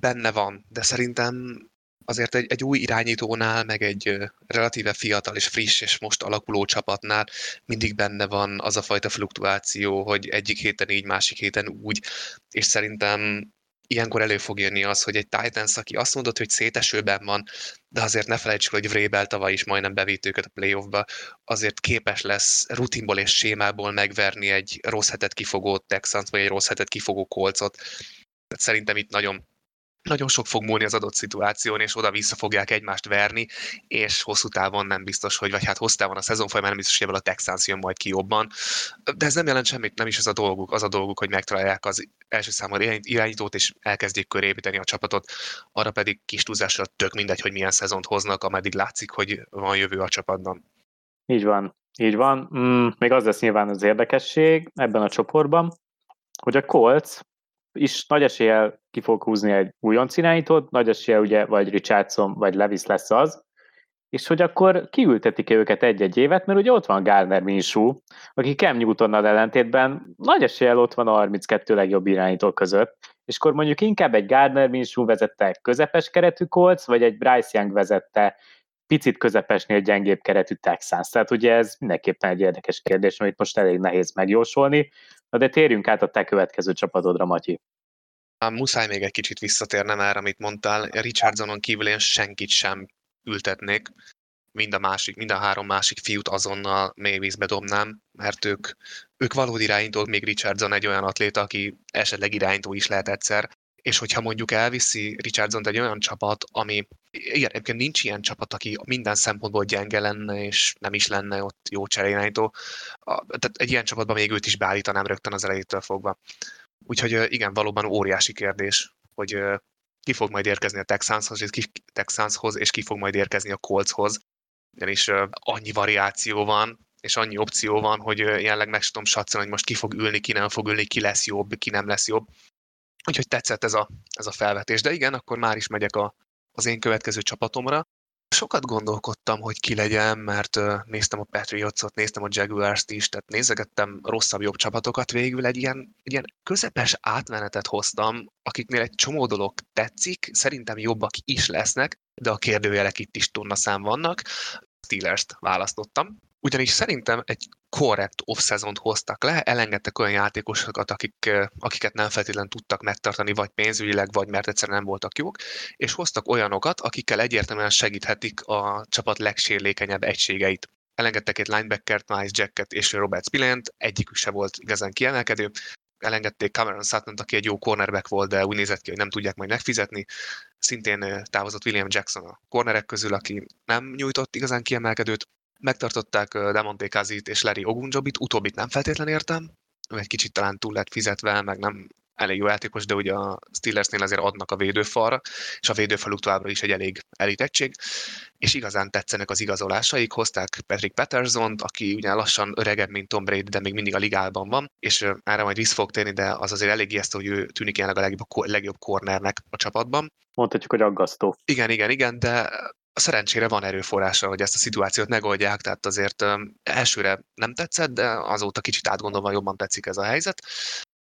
Benne van, de szerintem azért egy, egy új irányítónál, meg egy relatíve fiatal és friss és most alakuló csapatnál mindig benne van az a fajta fluktuáció, hogy egyik héten így, másik héten úgy, és szerintem ilyenkor elő fog jönni az, hogy egy Titans, aki azt mondott, hogy szétesőben van, de azért ne felejtsük, hogy Vrabel tavaly is majdnem bevitt őket a playoffba, azért képes lesz rutinból és sémából megverni egy rossz hetet kifogó Texans, vagy egy rossz hetet kifogó kolcot. Tehát szerintem itt nagyon nagyon sok fog múlni az adott szituáción, és oda-vissza fogják egymást verni, és hosszú távon nem biztos, hogy, vagy hát hosszú távon a szezon folyamán nem biztos, hogy ebből a Texans jön majd ki jobban. De ez nem jelent semmit, nem is az a dolguk, az a dolguk, hogy megtalálják az első számú irányítót, és elkezdjék köré építeni a csapatot, arra pedig kis túlzásra tök mindegy, hogy milyen szezont hoznak, ameddig látszik, hogy van jövő a csapatban. Így van, így van. Mm, még az lesz nyilván az érdekesség ebben a csoportban, hogy a Colts is nagy eséllyel ki fog húzni egy újonc irányítót, nagy eséllyel ugye vagy Richardson, vagy Levis lesz az, és hogy akkor kiültetik -e őket egy-egy évet, mert ugye ott van Gardner Minshew, aki Cam Newtonnal ellentétben nagy eséllyel ott van a 32 legjobb irányító között, és akkor mondjuk inkább egy Gardner Minshew vezette közepes keretű Colts, vagy egy Bryce Young vezette picit közepesnél gyengébb keretű Texans. Tehát ugye ez mindenképpen egy érdekes kérdés, amit most elég nehéz megjósolni. Na de térjünk át a te következő csapatodra, Matyi. Muszáj még egy kicsit visszatérnem erre, amit mondtál. Richardsonon kívül én senkit sem ültetnék. Mind a, másik, mind a három másik fiút azonnal mélyvízbe dobnám, mert ők, ők valódi irányítók, még Richardson egy olyan atléta, aki esetleg irányító is lehet egyszer, és hogyha mondjuk elviszi Richardson egy olyan csapat, ami, igen, egyébként nincs ilyen csapat, aki minden szempontból gyenge lenne, és nem is lenne ott jó cserélirányító, tehát egy ilyen csapatban még őt is beállítanám rögtön az elejétől fogva. Úgyhogy igen, valóban óriási kérdés, hogy ki fog majd érkezni a Texanshoz, és ki, Texanshoz, és ki fog majd érkezni a Coltshoz, ugyanis annyi variáció van, és annyi opció van, hogy jelenleg meg tudom satszolni, hogy most ki fog ülni, ki nem fog ülni, ki lesz jobb, ki nem lesz jobb. Úgyhogy tetszett ez a, ez a felvetés. De igen, akkor már is megyek a, az én következő csapatomra. Sokat gondolkodtam, hogy ki legyen, mert néztem a Patriotsot, néztem a Jaguars-t is, tehát nézegettem rosszabb-jobb csapatokat, végül egy ilyen, egy ilyen közepes átmenetet hoztam, akiknél egy csomó dolog tetszik, szerintem jobbak is lesznek, de a kérdőjelek itt is szám vannak. Steelers-t választottam, ugyanis szerintem egy korrekt off-szezont hoztak le, elengedtek olyan játékosokat, akik, akiket nem feltétlenül tudtak megtartani, vagy pénzügyileg, vagy mert egyszerűen nem voltak jók, és hoztak olyanokat, akikkel egyértelműen segíthetik a csapat legsérlékenyebb egységeit. Elengedtek egy linebackert, Miles Jacket és Robert Spillent, egyikük se volt igazán kiemelkedő, elengedték Cameron sutton aki egy jó cornerback volt, de úgy nézett ki, hogy nem tudják majd megfizetni. Szintén távozott William Jackson a cornerek közül, aki nem nyújtott igazán kiemelkedőt. Megtartották Demonte Kazit és Larry Ogunjobit, utóbbit nem feltétlenül értem, egy kicsit talán túl lett fizetve, meg nem elég jó játékos, de ugye a Steelersnél azért adnak a védőfalra, és a védőfaluk továbbra is egy elég elitettség, és igazán tetszenek az igazolásaik, hozták Patrick patterson aki ugye lassan öregebb, mint Tom Brady, de még mindig a ligában van, és erre majd vissza fog térni, de az azért elég ijesztő, hogy ő tűnik jelenleg a legjobb, legjobb cornernek a csapatban. Mondhatjuk, hogy aggasztó. Igen, igen, igen, de szerencsére van erőforrása, hogy ezt a szituációt megoldják, tehát azért elsőre nem tetszett, de azóta kicsit átgondolva jobban tetszik ez a helyzet.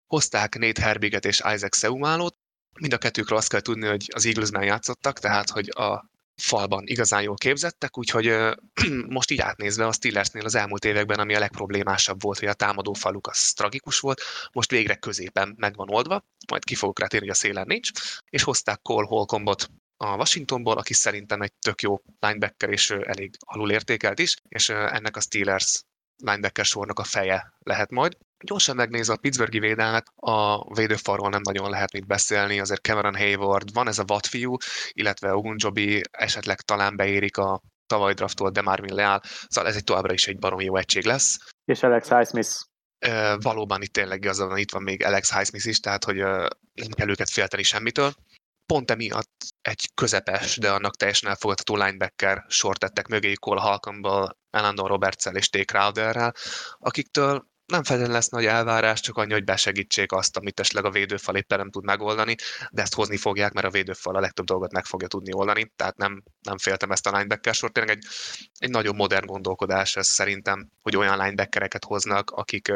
Hozták Nate Herbiget és Isaac Seumálót, mind a kettőkről azt kell tudni, hogy az Eaglesben játszottak, tehát hogy a falban igazán jól képzettek, úgyhogy most így átnézve a Steelersnél az elmúlt években, ami a legproblémásabb volt, hogy a támadó faluk az tragikus volt, most végre középen meg van oldva, majd ki fogok rá térni, hogy a szélen nincs, és hozták Cole Holcombot a Washingtonból, aki szerintem egy tök jó linebacker, és elég alul értékelt is, és ennek a Steelers linebacker sornak a feje lehet majd. Gyorsan megnézve a Pittsburghi védelmet, a védőfalról nem nagyon lehet mit beszélni, azért Cameron Hayward, van ez a Watt fiú, illetve Ogunjobi esetleg talán beérik a tavaly draftolt Demarvin Leal, szóval ez egy továbbra is egy baromi jó egység lesz. És Alex Highsmith valóban itt tényleg az van, itt van még Alex Highsmith is, tehát hogy nem kell őket félteni semmitől pont emiatt egy közepes, de annak teljesen elfogadható linebacker sort tettek mögé Cole Halcomból, Elandon roberts és T. Crowderrel, akiktől nem feltétlenül lesz nagy elvárás, csak annyi, hogy besegítsék azt, amit esetleg a védőfal éppen nem tud megoldani, de ezt hozni fogják, mert a védőfal a legtöbb dolgot meg fogja tudni oldani, tehát nem, nem féltem ezt a linebacker sort. Tényleg egy, egy nagyon modern gondolkodás ez szerintem, hogy olyan linebackereket hoznak, akik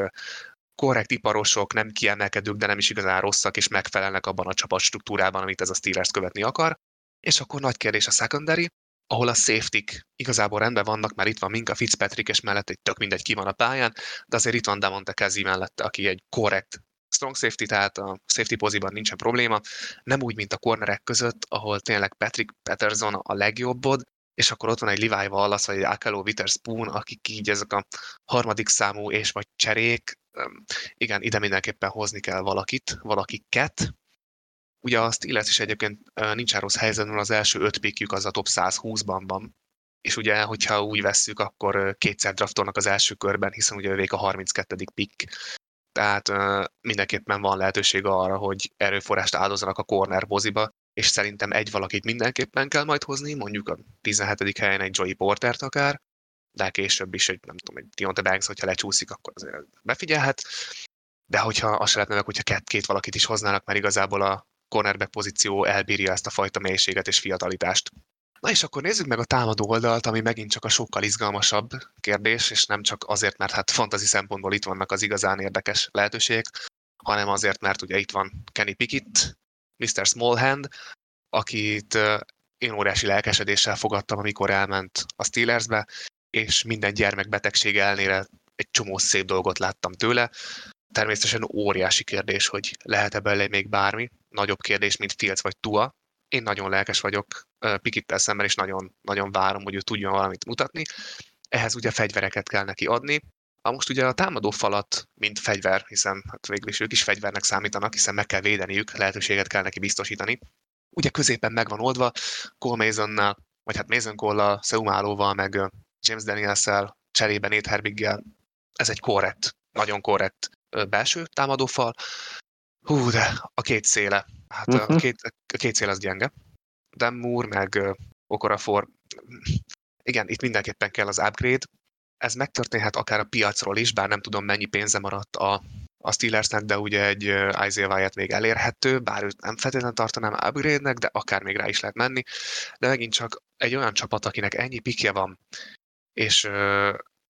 korrekt iparosok, nem kiemelkedők, de nem is igazán rosszak, és megfelelnek abban a csapat struktúrában, amit ez a Steelers követni akar. És akkor nagy kérdés a secondary, ahol a safety igazából rendben vannak, mert itt van Minka Fitzpatrick, és mellett egy tök mindegy ki van a pályán, de azért itt van Damonte Kezi mellette, aki egy korrekt strong safety, tehát a safety poziban nincsen probléma. Nem úgy, mint a cornerek között, ahol tényleg Patrick Patterson a legjobbod, és akkor ott van egy Levi Wallace, vagy egy Akelo Witherspoon, akik így ezek a harmadik számú és vagy cserék, igen, ide mindenképpen hozni kell valakit, valakiket. Ugye azt illetve is egyébként nincs rossz helyzetben, az első öt pikjük az a top 120-ban van. És ugye, hogyha úgy vesszük, akkor kétszer draftolnak az első körben, hiszen ugye ővék a 32. pick. Tehát mindenképpen van lehetőség arra, hogy erőforrást áldozzanak a corner boziba, és szerintem egy valakit mindenképpen kell majd hozni, mondjuk a 17. helyen egy Joey Portert akár, de később is egy, nem tudom, egy Deontay Banks, hogyha lecsúszik, akkor azért befigyelhet. De hogyha azt lehet nevek, hogyha két, két valakit is hoznának, mert igazából a cornerback pozíció elbírja ezt a fajta mélységet és fiatalitást. Na és akkor nézzük meg a támadó oldalt, ami megint csak a sokkal izgalmasabb kérdés, és nem csak azért, mert hát fantazi szempontból itt vannak az igazán érdekes lehetőségek, hanem azért, mert ugye itt van Kenny Pickett, Mr. Smallhand, akit én óriási lelkesedéssel fogadtam, amikor elment a Steelersbe, és minden gyermekbetegség ellenére egy csomó szép dolgot láttam tőle. Természetesen óriási kérdés, hogy lehet-e belé még bármi. Nagyobb kérdés, mint Fields vagy Tua. Én nagyon lelkes vagyok Pikittel szemben, és nagyon, nagyon várom, hogy ő tudjon valamit mutatni. Ehhez ugye fegyvereket kell neki adni. Ha most ugye a támadó falat, mint fegyver, hiszen hát végül is ők is fegyvernek számítanak, hiszen meg kell védeniük, lehetőséget kell neki biztosítani. Ugye középen meg van oldva, Cole Masonnál, vagy hát Mason Cole-a, Seumálóval, meg James Daniels-el, cserébe Nate Herbiggel. Ez egy korrekt, nagyon korrekt belső támadófal. Hú, de a két széle. Hát uh-huh. a, két, a két szél az gyenge. Dan Moore, meg Okorafor. Igen, itt mindenképpen kell az upgrade. Ez megtörténhet akár a piacról is, bár nem tudom mennyi pénze maradt a, a Steelersnek, de ugye egy Isaiah Wyatt még elérhető, bár őt nem feltétlenül tartanám upgrade-nek, de akár még rá is lehet menni. De megint csak egy olyan csapat, akinek ennyi pikje van, és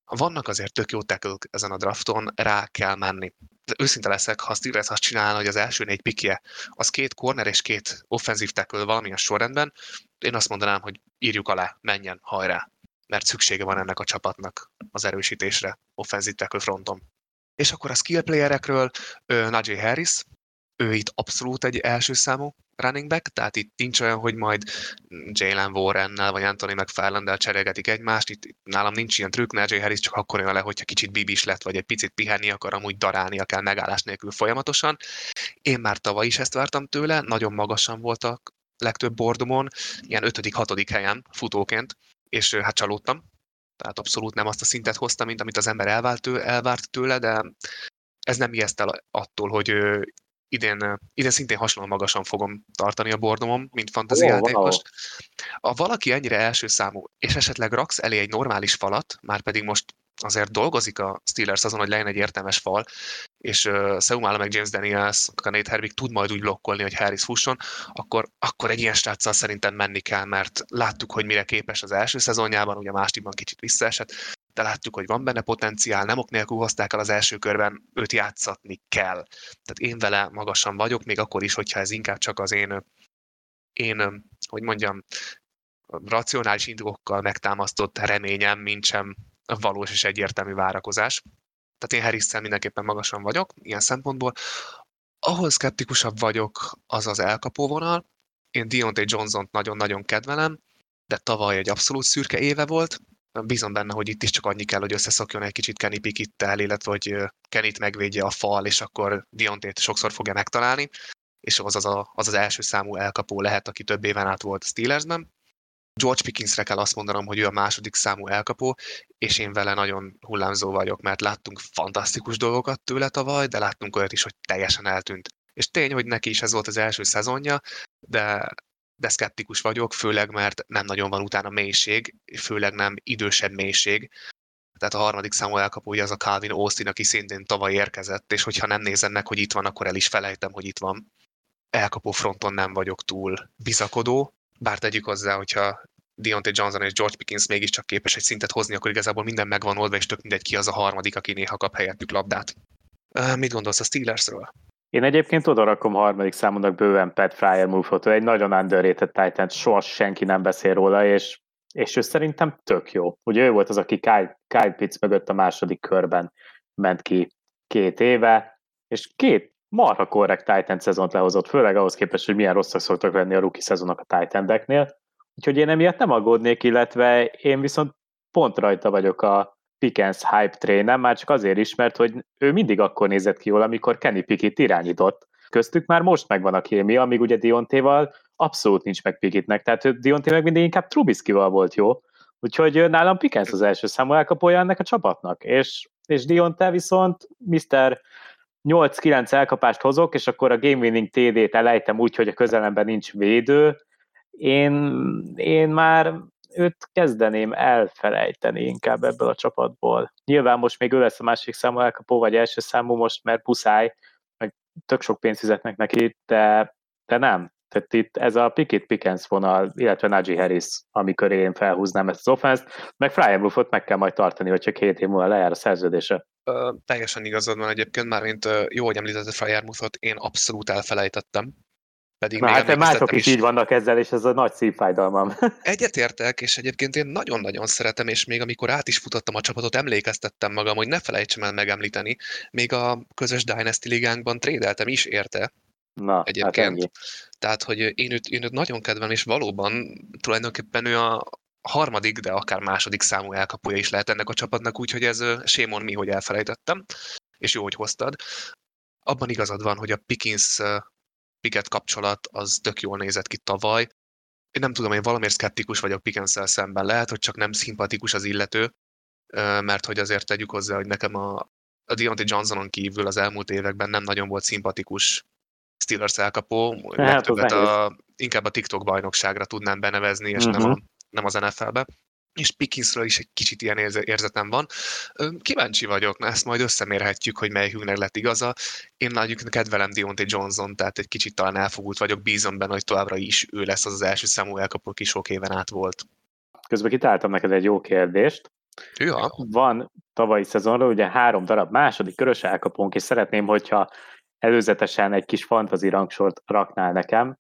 vannak azért tök jó tackle ezen a drafton, rá kell menni. De őszinte leszek, ha Steelers azt csinálna, hogy az első négy pikje, az két corner és két offenzív tackle valamilyen sorrendben, én azt mondanám, hogy írjuk alá, menjen, hajrá. Mert szüksége van ennek a csapatnak az erősítésre, offenzív fronton. És akkor a skill playerekről Najee Harris, ő itt abszolút egy első számú running back, tehát itt nincs olyan, hogy majd Jalen Warrennel vagy Anthony McFarlandel cserélgetik egymást, itt nálam nincs ilyen trükk, Najee Harris csak akkor jön le, hogyha kicsit bibis lett, vagy egy picit pihenni akar, amúgy darálnia kell megállás nélkül folyamatosan. Én már tavaly is ezt vártam tőle, nagyon magasan voltak legtöbb bordomon, ilyen 5.-6. helyen futóként, és hát csalódtam. Tehát abszolút nem azt a szintet hozta, mint amit az ember elvárt, tőle, elvárt tőle, de ez nem ijeszt el attól, hogy idén, idén szintén hasonlóan magasan fogom tartani a bordomom, mint. Wow. Ha valaki ennyire első számú, és esetleg raksz elé egy normális falat, már pedig most azért dolgozik a Steelers azon, hogy legyen egy értelmes fal, és uh, Seumala meg James Daniels, a Nate Herbig tud majd úgy blokkolni, hogy Harris fusson, akkor, akkor egy ilyen sráccal szerintem menni kell, mert láttuk, hogy mire képes az első szezonjában, ugye a másodikban kicsit visszaesett, de láttuk, hogy van benne potenciál, nem ok nélkül hozták el az első körben, őt játszatni kell. Tehát én vele magasan vagyok, még akkor is, hogyha ez inkább csak az én, én hogy mondjam, racionális indokokkal megtámasztott reményem, mint sem valós és egyértelmű várakozás. Tehát én harris mindenképpen magasan vagyok, ilyen szempontból. Ahol szkeptikusabb vagyok, az az elkapó vonal. Én Deontay Johnson-t nagyon-nagyon kedvelem, de tavaly egy abszolút szürke éve volt. Bízom benne, hogy itt is csak annyi kell, hogy összeszokjon egy kicsit Kenny Pickett-tel, illetve hogy Kennyt megvédje a fal, és akkor Deontay-t sokszor fogja megtalálni, és az az, a, az az első számú elkapó lehet, aki több éven át volt Steelersben. George Pickinsre kell azt mondanom, hogy ő a második számú elkapó, és én vele nagyon hullámzó vagyok, mert láttunk fantasztikus dolgokat tőle tavaly, de láttunk olyat is, hogy teljesen eltűnt. És tény, hogy neki is ez volt az első szezonja, de, de szkeptikus vagyok, főleg mert nem nagyon van utána mélység, főleg nem idősebb mélység. Tehát a harmadik számú elkapója az a Calvin Austin, aki szintén tavaly érkezett, és hogyha nem nézem meg, hogy itt van, akkor el is felejtem, hogy itt van. Elkapó fronton nem vagyok túl bizakodó, bár tegyük hozzá, hogyha Deontay Johnson és George Pickens mégiscsak képes egy szintet hozni, akkor igazából minden megvan oldva, és tök mindegy ki az a harmadik, aki néha kap helyettük labdát. Uh, mit gondolsz a Steelersről? Én egyébként oda rakom harmadik számonak bőven Pat Fryer move egy nagyon underrated titan soha senki nem beszél róla, és, és ő szerintem tök jó. Ugye ő volt az, aki Kyle, Kyle Pitts mögött a második körben ment ki két éve, és két marha korrekt Titan szezont lehozott, főleg ahhoz képest, hogy milyen rosszak szoktak lenni a rookie szezonok a titan Úgyhogy én emiatt nem aggódnék, illetve én viszont pont rajta vagyok a Pickens hype trénen, már csak azért is, mert hogy ő mindig akkor nézett ki jól, amikor Kenny Pickett irányított. Köztük már most megvan a kémia, amíg ugye Diontéval abszolút nincs meg Pickettnek, tehát Dionté meg mindig inkább Trubisky-val volt jó. Úgyhogy nálam Pickens az első számú elkapója ennek a csapatnak, és, és Dionte viszont Mr. 8-9 elkapást hozok, és akkor a game winning TD-t elejtem úgy, hogy a közelemben nincs védő, én, én már őt kezdeném elfelejteni inkább ebből a csapatból. Nyilván most még ő lesz a másik számú elkapó, vagy első számú most, mert puszáj, meg tök sok pénzt fizetnek neki, de, de nem. Tehát itt ez a Pickett Pickens vonal, illetve Najee Harris, amikor én felhúznám ezt az offense meg Fryer Bluffot meg kell majd tartani, hogyha két év múlva lejár a szerződése. Teljesen igazad van egyébként, már mint uh, jó, hogy említette Fryer Bluffot, én abszolút elfelejtettem. Pedig Na, hát mások is, is így vannak ezzel, és ez a nagy szívfájdalmam. Egyetértek, és egyébként én nagyon-nagyon szeretem, és még amikor át is futottam a csapatot, emlékeztettem magam, hogy ne felejtsem el megemlíteni. Még a közös Dynasty ligánkban trédeltem is érte, Na, hát egyébként. Hát Tehát, hogy én őt, én őt nagyon kedvelem, és valóban tulajdonképpen ő a harmadik, de akár második számú elkapója is lehet ennek a csapatnak, úgyhogy ez sémon mi, hogy elfelejtettem, és jó, hogy hoztad. Abban igazad van, hogy a Pickens Pickett kapcsolat az tök jól nézett ki tavaly. Én nem tudom, én valamiért szkeptikus vagyok pickens szemben. Lehet, hogy csak nem szimpatikus az illető, mert hogy azért tegyük hozzá, hogy nekem a, a Deontay Johnsonon kívül az elmúlt években nem nagyon volt szimpatikus Steelers elkapó, Hát, legtöbbet a, inkább a TikTok bajnokságra tudnám benevezni, és Mhm. nem, a, nem az NFL-be. És Pickinsről is egy kicsit ilyen érze- érzetem van. Kíváncsi vagyok, na ezt majd összemérhetjük, hogy melyikünknek lett igaza. Én nagyon kedvelem Deontay Johnson, tehát egy kicsit talán elfogult vagyok, bízom benne, hogy továbbra is ő lesz az az első számú elkapó, aki sok éven át volt. Közben kitáltam neked egy jó kérdést. Ja, Van tavalyi szezonra ugye három darab második körös elkapónk, és szeretném, hogyha előzetesen egy kis fantazi rangsort raknál nekem,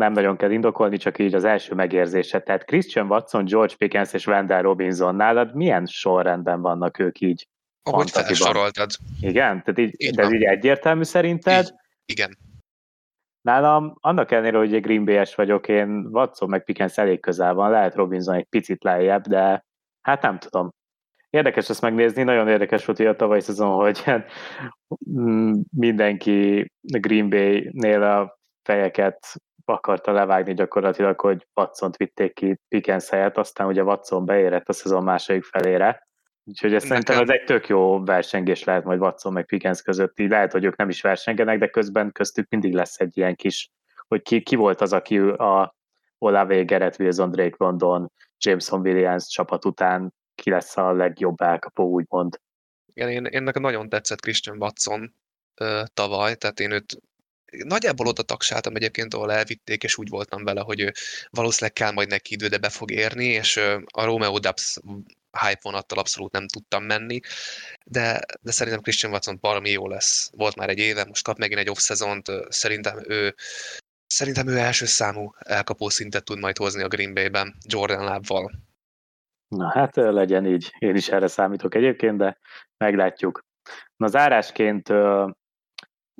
nem nagyon kell indokolni, csak így az első megérzése. Tehát Christian Watson, George Pickens és Wendell Robinson nálad milyen sorrendben vannak ők így? ahogy felsoroltad. Igen? Tehát így, Így de ez így egyértelmű szerinted? Így. Igen. Nálam annak ellenére, hogy egy Green Bay-es vagyok, én Watson meg Pickens elég közel van, lehet Robinson egy picit lejjebb, de hát nem tudom. Érdekes ezt megnézni, nagyon érdekes volt hogy a tavalyi szezon, hogy mm, mindenki Green Bay-nél a fejeket akarta levágni gyakorlatilag, hogy Watson-t vitték ki Pickens helyett, aztán ugye Watson beérett a szezon második felére. Úgyhogy ez szerintem Nekem- ez egy tök jó versengés lehet majd Watson meg Pickens között. Így lehet, hogy ők nem is versengenek, de közben köztük mindig lesz egy ilyen kis, hogy ki, ki volt az, aki a Olave, Garrett Wilson, Drake London, Jameson Williams csapat után ki lesz a legjobb elkapó, úgymond. Igen, én, én nekem nagyon tetszett Christian Watson ö, tavaly, tehát én őt nagyjából oda tagsáltam egyébként, ahol elvitték, és úgy voltam vele, hogy valószínűleg kell majd neki idő, de be fog érni, és a Romeo Dubs hype vonattal abszolút nem tudtam menni, de, de szerintem Christian Watson valami jó lesz. Volt már egy éve, most kap megint egy off-szezont, ö, szerintem ő Szerintem ő első számú elkapó szintet tud majd hozni a Green Bay-ben, Jordan lábval. Na hát legyen így. Én is erre számítok egyébként, de meglátjuk. Na zárásként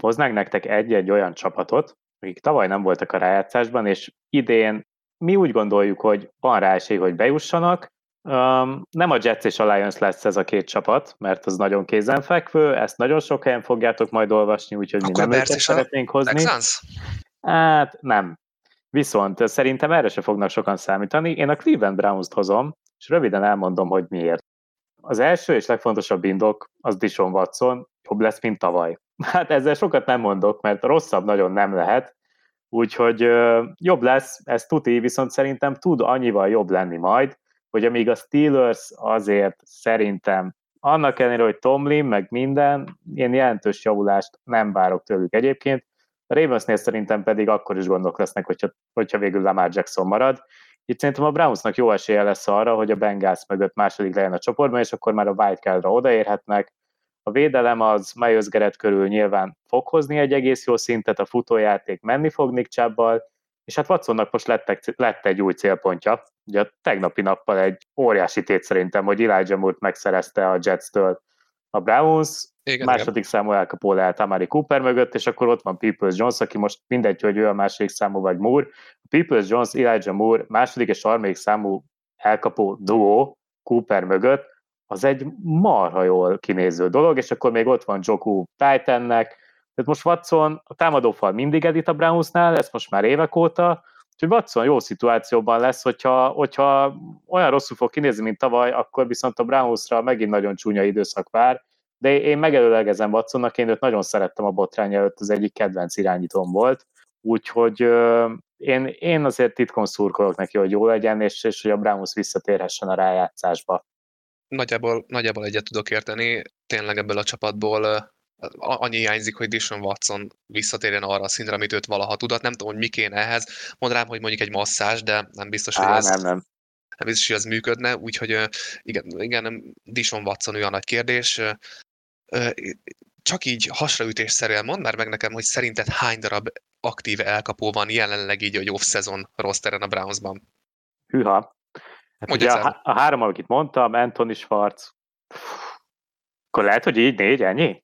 hoznánk nektek egy-egy olyan csapatot, akik tavaly nem voltak a rájátszásban, és idén mi úgy gondoljuk, hogy van rá esély, hogy bejussanak. Um, nem a Jets és a Lions lesz ez a két csapat, mert az nagyon kézenfekvő, ezt nagyon sok helyen fogjátok majd olvasni, úgyhogy mi Akkor a nem őket szeretnénk hozni. Texans? Hát nem. Viszont szerintem erre se fognak sokan számítani. Én a Cleveland Browns-t hozom, és röviden elmondom, hogy miért. Az első és legfontosabb indok az Dishon Watson, jobb lesz, mint tavaly. Hát ezzel sokat nem mondok, mert rosszabb nagyon nem lehet, úgyhogy jobb lesz, ez tuti, viszont szerintem tud annyival jobb lenni majd, hogy amíg a Steelers azért szerintem annak ellenére, hogy Tomlin, meg minden, ilyen jelentős javulást nem várok tőlük egyébként, a Ravensnél szerintem pedig akkor is gondok lesznek, hogyha, hogyha végül Lamar Jackson marad. Itt szerintem a Brownsnak jó esélye lesz arra, hogy a Bengals mögött második legyen a csoportban, és akkor már a wildcardra odaérhetnek. A védelem az Myers Garrett körül nyilván fog hozni egy egész jó szintet, a futójáték menni fog Nick Chubb-bal, és hát Watsonnak most lett, egy- lett egy új célpontja. Ugye a tegnapi nappal egy óriási tét szerintem, hogy Elijah Moore-t megszerezte a Jets-től a Browns, Igen, igen. második számú elkapó lehet Amari Cooper mögött, és akkor ott van Peoples Jones, aki most mindegy, hogy ő a második számú vagy Moore. A Peoples Jones, Elijah Moore második és harmadik számú elkapó duó Cooper mögött, az egy marha jól kinéző dolog, és akkor még ott van Joku Titannek, tehát most Watson, a támadófal mindig edit a Brownsnál, ez most már évek óta, úgyhogy Watson jó szituációban lesz, hogyha, hogyha olyan rosszul fog kinézni, mint tavaly, akkor viszont a Brownsra megint nagyon csúnya időszak vár, de én megelőlegezem Watsonnak, én őt nagyon szerettem a botrány előtt, az egyik kedvenc irányítóm volt, úgyhogy én, én azért titkon szurkolok neki, hogy jó legyen, és, és hogy a Browns visszatérhessen a rájátszásba. Nagyjából, nagyjából egyet tudok érteni. Tényleg ebből a csapatból a- annyi hiányzik, hogy Dishon Watson visszatérjen arra a szintre, amit őt valaha tudott. Nem tudom, hogy mi kéne ehhez. Mondanám, hogy mondjuk egy masszázs, de nem biztos, hogy Á, ez, nem, nem. nem biztos, hogy ez működne. Úgyhogy igen, igen Dishon Watson olyan nagy kérdés. Csak így hasraütésszerűen mondd már meg nekem, hogy szerinted hány darab aktív elkapó van jelenleg így, hogy off-szezon rosteren a Brownsban? Hűha. Hát Mondj ugye a, a három, akit mondtam, Anthony Schwartz, akkor lehet, hogy így négy, ennyi?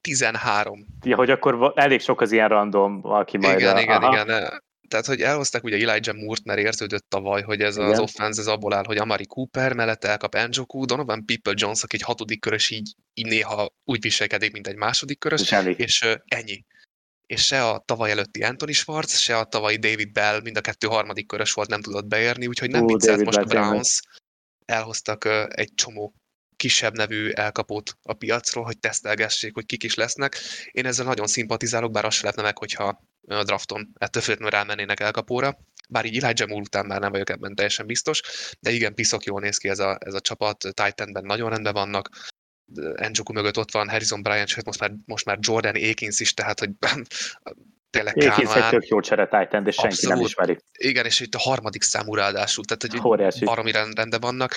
13. Ja, hogy akkor elég sok az ilyen random, aki majd... Igen, a, igen, aha. igen. Tehát, hogy elhozták ugye Elijah Moore-t, mert érződött tavaly, hogy ez Igen. az offense ez abból áll, hogy Amari Cooper mellett elkap Njoku, Donovan People Jones, aki egy hatodik körös így, így néha úgy viselkedik, mint egy második körös, És és ennyi. És se a tavaly előtti Anthony Schwartz, se a tavalyi David Bell, mind a kettő harmadik körös volt, nem tudott beérni, úgyhogy nem Ú, viccelt most a Bell tényleg. Browns. Elhoztak egy csomó kisebb nevű elkapót a piacról, hogy tesztelgessék, hogy kik is lesznek. Én ezzel nagyon szimpatizálok, bár azt se lehetne meg, hogyha a drafton ettől függetlenül rámennének elkapóra. Bár így Elijah Moore után már nem vagyok ebben teljesen biztos, de igen, piszok jól néz ki ez a, ez a csapat, Titanben nagyon rendben vannak, Enjoku mögött ott van Harrison Bryant, sőt most már, most már Jordan Akins is, tehát hogy tényleg Akins egy tök jó csere Titan, de senki Abszolút. nem ismeri. Igen, és itt a harmadik számú ráadásul, tehát hogy baromi rendben vannak.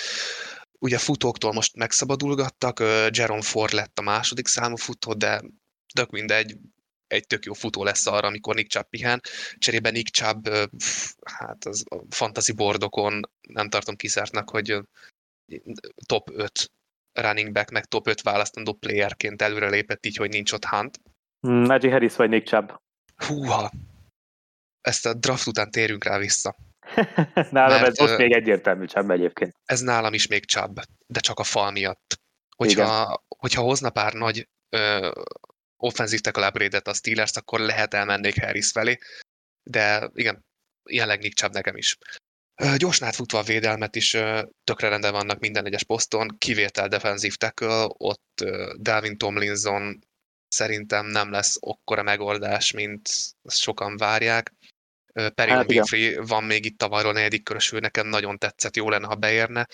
Ugye futóktól most megszabadulgattak, Jerome Ford lett a második számú futó, de tök mindegy, egy tök jó futó lesz arra, amikor Nick Chubb pihen. Cserébe Nick Chubb, hát az a fantasy bordokon nem tartom kizártnak, hogy top 5 running back, meg top 5 választandó playerként előre lépett így, hogy nincs ott Hunt. Hmm, Najee Harris vagy Nick Chubb? Húha! Ezt a draft után térünk rá vissza. nálam Mert, ez most még egyértelmű Chubb egyébként. Ez nálam is még Chubb, de csak a fal miatt. Hogyha, hogyha hozna pár nagy ö, offenzív tackle a Steelers, akkor lehet elmennék Harris felé, de igen, jelenleg Nick Chubb nekem is. Gyorsan átfutva a védelmet is tökre rendben vannak minden egyes poszton, kivétel defensív tackle, ott Dalvin Tomlinson szerintem nem lesz okkora megoldás, mint sokan várják. Perry hát, Winfrey van még itt tavalyról negyedik körösül, nekem nagyon tetszett, jó lenne, ha beérne,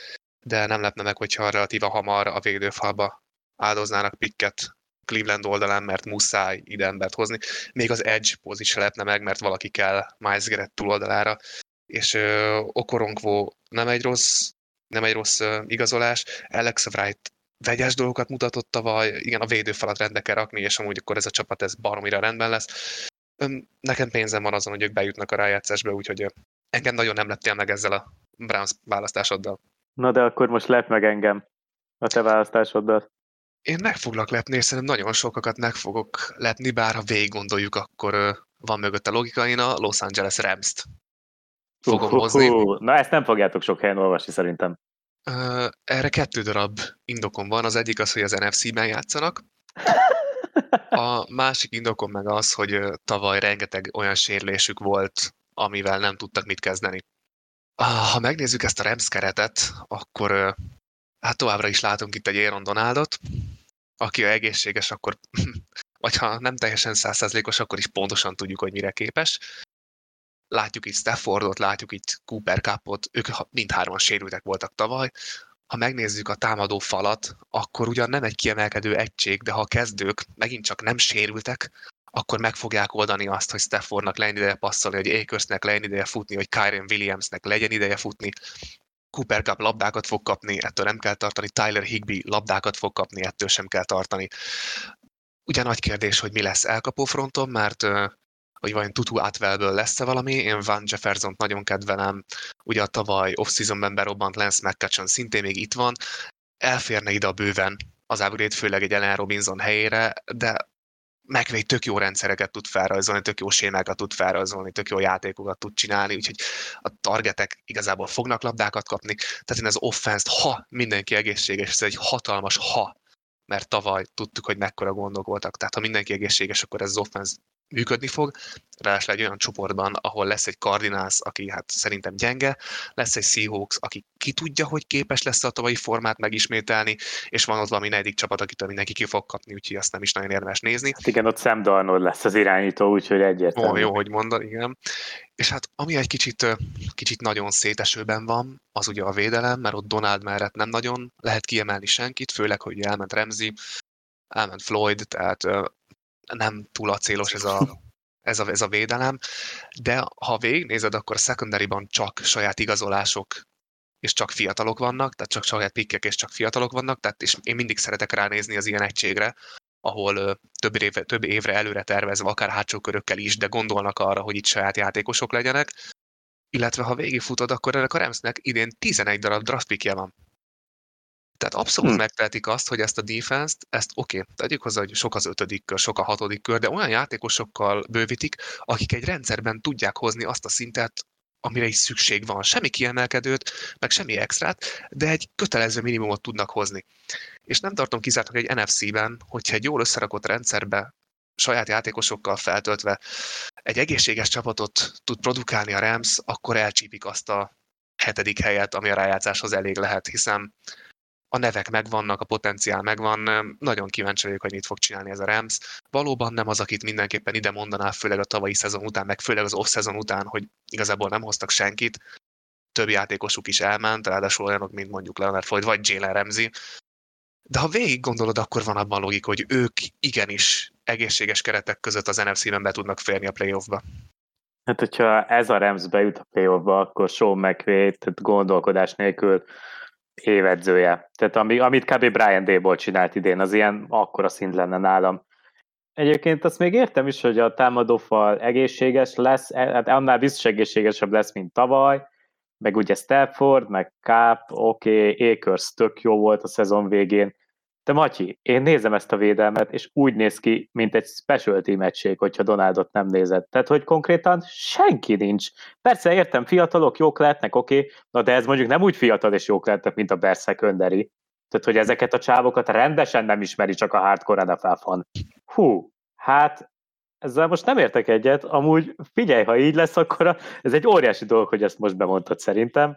de nem lepne meg, hogyha relatíva hamar a védőfalba áldoznának pikket Cleveland oldalán, mert muszáj ide embert hozni. Még az edge se lepne meg, mert valaki kell Miles Garrett túloldalára, és uh, Okoronkvó nem egy rossz, nem egy rossz igazolás. Alex Wright vegyes dolgokat mutatott tavaly, igen, a védőfalat rendbe kell rakni, és amúgy akkor ez a csapat ez baromira rendben lesz. Nekem pénzem van azon, hogy ők bejutnak a rájátszásba, úgyhogy engem nagyon nem lettél meg ezzel a Browns választásoddal. Na de akkor most lep meg engem a te választásoddal. Én meg foglak lepni, és szerintem nagyon sokakat meg fogok lepni, bár ha végig gondoljuk, akkor van mögött a logika, én a Los Angeles Rams-t fogom uh, hozni. Uh, na ezt nem fogjátok sok helyen olvasni szerintem. Uh, erre kettő darab indokom van. Az egyik az, hogy az NFC-ben játszanak. A másik indokom meg az, hogy tavaly rengeteg olyan sérülésük volt, amivel nem tudtak mit kezdeni. Ha megnézzük ezt a Rams keretet, akkor hát továbbra is látunk itt egy Aaron Donaldot, aki a egészséges, akkor, vagy ha nem teljesen százszerzlékos, akkor is pontosan tudjuk, hogy mire képes. Látjuk itt Staffordot, látjuk itt Cooper Cupot, ők mindhárman sérültek voltak tavaly. Ha megnézzük a támadó falat, akkor ugyan nem egy kiemelkedő egység, de ha a kezdők megint csak nem sérültek, akkor meg fogják oldani azt, hogy Staffordnak legyen ideje passzolni, hogy Akersnek legyen ideje futni, hogy Kyren Williamsnek legyen ideje futni, Cooper Cup labdákat fog kapni, ettől nem kell tartani, Tyler Higby labdákat fog kapni, ettől sem kell tartani. Ugye nagy kérdés, hogy mi lesz elkapó fronton, mert hogy vajon Tutu Atwellből lesz-e valami, én Van Jefferson nagyon kedvelem, ugye a tavaly off-seasonben berobbant Lance McCutcheon szintén még itt van, elférne ide a bőven az upgrade, főleg egy Ellen Robinson helyére, de McVay tök jó rendszereket tud felrajzolni, tök jó sémákat tud felrajzolni, tök jó játékokat tud csinálni, úgyhogy a targetek igazából fognak labdákat kapni. Tehát én az offense ha mindenki egészséges, ez egy hatalmas ha, mert tavaly tudtuk, hogy mekkora gondok voltak. Tehát ha mindenki egészséges, akkor ez az offense működni fog, ráadásul egy olyan csoportban, ahol lesz egy Cardinals, aki hát szerintem gyenge, lesz egy Seahawks, aki ki tudja, hogy képes lesz a tavalyi formát megismételni, és van ott valami negyedik csapat, akit mindenki ki fog kapni, úgyhogy azt nem is nagyon érdemes nézni. Hát igen, ott Sam Darnold lesz az irányító, úgyhogy egyértelmű. Ó, jó, hogy mondod, igen. És hát ami egy kicsit, kicsit nagyon szétesőben van, az ugye a védelem, mert ott Donald mellett nem nagyon lehet kiemelni senkit, főleg, hogy elment Remzi, elment Floyd, tehát nem túl acélos ez a, ez a, ez a védelem, de ha végignézed, akkor a secondary csak saját igazolások és csak fiatalok vannak, tehát csak saját pikkek és csak fiatalok vannak, tehát és én mindig szeretek ránézni az ilyen egységre, ahol több évre, több évre előre tervezve, akár hátsó körökkel is, de gondolnak arra, hogy itt saját játékosok legyenek, illetve ha végigfutod, akkor ennek a Ramsnek idén 11 darab draft pickje van. Tehát abszolút hmm. megtehetik azt, hogy ezt a defense-t, ezt oké, okay, tegyük hozzá, hogy sok az ötödik kör, sok a hatodik kör, de olyan játékosokkal bővítik, akik egy rendszerben tudják hozni azt a szintet, amire is szükség van. Semmi kiemelkedőt, meg semmi extrát, de egy kötelező minimumot tudnak hozni. És nem tartom kizártnak egy NFC-ben, hogyha egy jól összerakott rendszerbe saját játékosokkal feltöltve egy egészséges csapatot tud produkálni a Rams, akkor elcsípik azt a hetedik helyet, ami a rájátszáshoz elég lehet, hiszen a nevek megvannak, a potenciál megvan, nagyon kíváncsi vagyok, hogy mit fog csinálni ez a Rams. Valóban nem az, akit mindenképpen ide mondaná, főleg a tavalyi szezon után, meg főleg az off-szezon után, hogy igazából nem hoztak senkit, több játékosuk is elment, ráadásul olyanok, mint mondjuk Leonard Floyd vagy Jalen Ramsey. De ha végig gondolod, akkor van abban logika, hogy ők igenis egészséges keretek között az NFC-ben be tudnak férni a playoffba. Hát, hogyha ez a Rams bejut a playoffba, akkor Sean McVay, tehát gondolkodás nélkül évedzője. Tehát ami, amit kb. Brian Dable csinált idén, az ilyen akkora szint lenne nálam. Egyébként azt még értem is, hogy a támadófal egészséges lesz, hát annál biztos egészségesebb lesz, mint tavaly, meg ugye Stafford, meg Káp, oké, okay, Akers tök jó volt a szezon végén, de Matyi, én nézem ezt a védelmet, és úgy néz ki, mint egy special team hogyha Donaldot nem nézett. Tehát, hogy konkrétan senki nincs. Persze, értem, fiatalok jók lehetnek, oké, na de ez mondjuk nem úgy fiatal és jók lehetnek, mint a Bears secondary. Tehát, hogy ezeket a csávokat rendesen nem ismeri csak a hardcore NFL fan. Hú, hát ezzel most nem értek egyet, amúgy figyelj, ha így lesz, akkor ez egy óriási dolog, hogy ezt most bemondtad szerintem.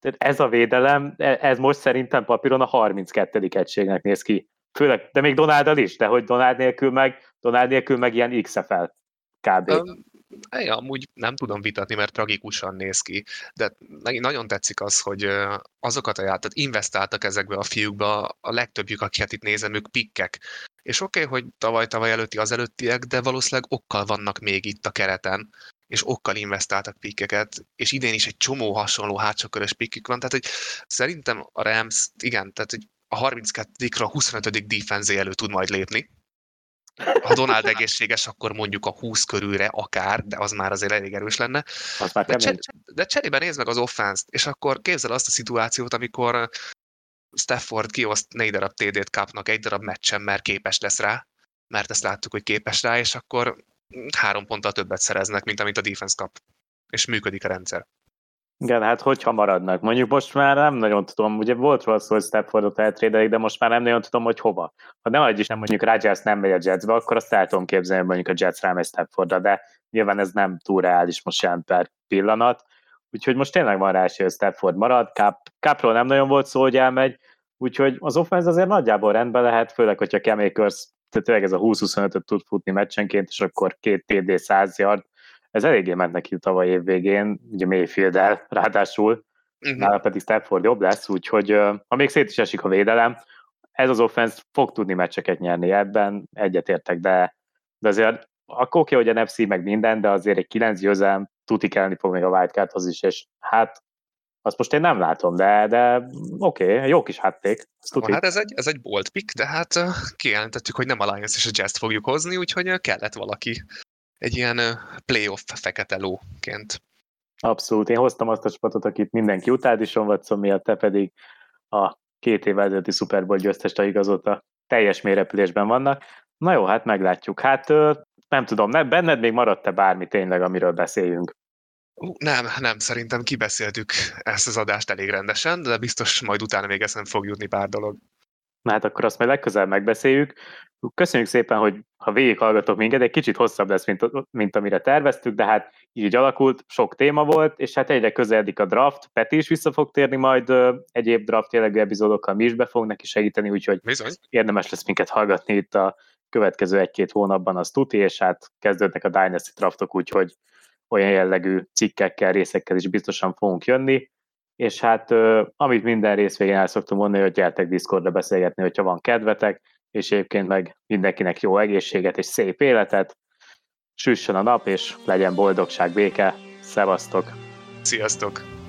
Tehát ez a védelem, e, ez most szerintem papíron a 32. egységnek néz ki. Főleg, de még Donáldal is, de hogy Donáld nélkül meg, Donáld nélkül meg ilyen XFL kb. Um, Ja, amúgy nem tudom vitatni, mert tragikusan néz ki, de nagyon tetszik az, hogy azokat a játékokat investáltak ezekbe a fiúkba, a legtöbbjük, akiket itt nézem, ők pikkek. És oké, okay, hogy tavaly-tavaly előtti az előttiek, de valószínűleg okkal vannak még itt a kereten, és okkal investáltak pikkeket, és idén is egy csomó hasonló hátsókörös pikkük van, tehát hogy szerintem a Rams, igen, tehát hogy a 32-ra 25. defense elő tud majd lépni, ha Donald egészséges, akkor mondjuk a 20 körülre akár, de az már azért elég erős lenne. Az már de, cser- de cserébe nézd meg az offense és akkor képzel azt a szituációt, amikor Stafford kioszt négy darab TD-t kapnak egy darab meccsen, mert képes lesz rá, mert ezt láttuk, hogy képes rá, és akkor három ponttal többet szereznek, mint amit a defense kap. És működik a rendszer. Igen, hát hogyha maradnak. Mondjuk most már nem nagyon tudom, ugye volt róla szó, hogy Staffordot eltrédelik, de most már nem nagyon tudom, hogy hova. Ha nem is nem mondjuk Rodgers nem megy a Jetsbe, akkor azt el tudom képzelni, hogy mondjuk a Jets rámegy Staffordra, de nyilván ez nem túl reális most jelen per pillanat. Úgyhogy most tényleg van rá hogy Stafford marad, Cap, Capról nem nagyon volt szó, hogy elmegy, úgyhogy az offense azért nagyjából rendben lehet, főleg, hogyha Akers, tehát tényleg ez a 20-25-öt tud futni meccsenként, és akkor két TD 100 yard, ez eléggé ment neki tavaly év végén, ugye mayfield el ráadásul, uh-huh. nála pedig Stafford jobb lesz, úgyhogy ha még szét is esik a védelem, ez az offense fog tudni meccseket nyerni ebben, egyetértek, de, de azért akkor oké, hogy a NFC meg minden, de azért egy kilenc győzelem tuti kelleni fog még a wildcardhoz is, és hát azt most én nem látom, de, de oké, okay, jó kis hátték. Hát ez egy, ez egy bolt pick, de hát kijelentettük, hogy nem a Lions és a Jazz fogjuk hozni, úgyhogy kellett valaki, egy ilyen playoff fekete lóként. Abszolút. Én hoztam azt a csapatot, akit mindenki utált is Watson miatt, te pedig a két év ezelőtti Super Bowl győztest igazolta teljes mérepülésben vannak. Na jó, hát meglátjuk. Hát nem tudom, ne, benned még maradt-e bármi tényleg, amiről beszéljünk? Nem, nem, szerintem kibeszéltük ezt az adást elég rendesen, de biztos majd utána még ezen fog jutni pár dolog. Na hát akkor azt majd legközelebb megbeszéljük. Köszönjük szépen, hogy ha végighallgatok minket, egy kicsit hosszabb lesz, mint, mint amire terveztük, de hát így alakult, sok téma volt, és hát egyre közeledik a draft, Peti is vissza fog térni majd ö, egyéb draft jellegű epizódokkal, mi is be fog neki segíteni, úgyhogy Bizony. érdemes lesz minket hallgatni itt a következő egy-két hónapban, az tuti, és hát kezdődnek a Dynasty draftok, úgyhogy olyan jellegű cikkekkel, részekkel is biztosan fogunk jönni és hát amit minden részvégén el szoktam mondani, hogy gyertek Discordra beszélgetni, hogyha van kedvetek, és egyébként meg mindenkinek jó egészséget és szép életet, süssön a nap, és legyen boldogság, béke, szevasztok! Sziasztok!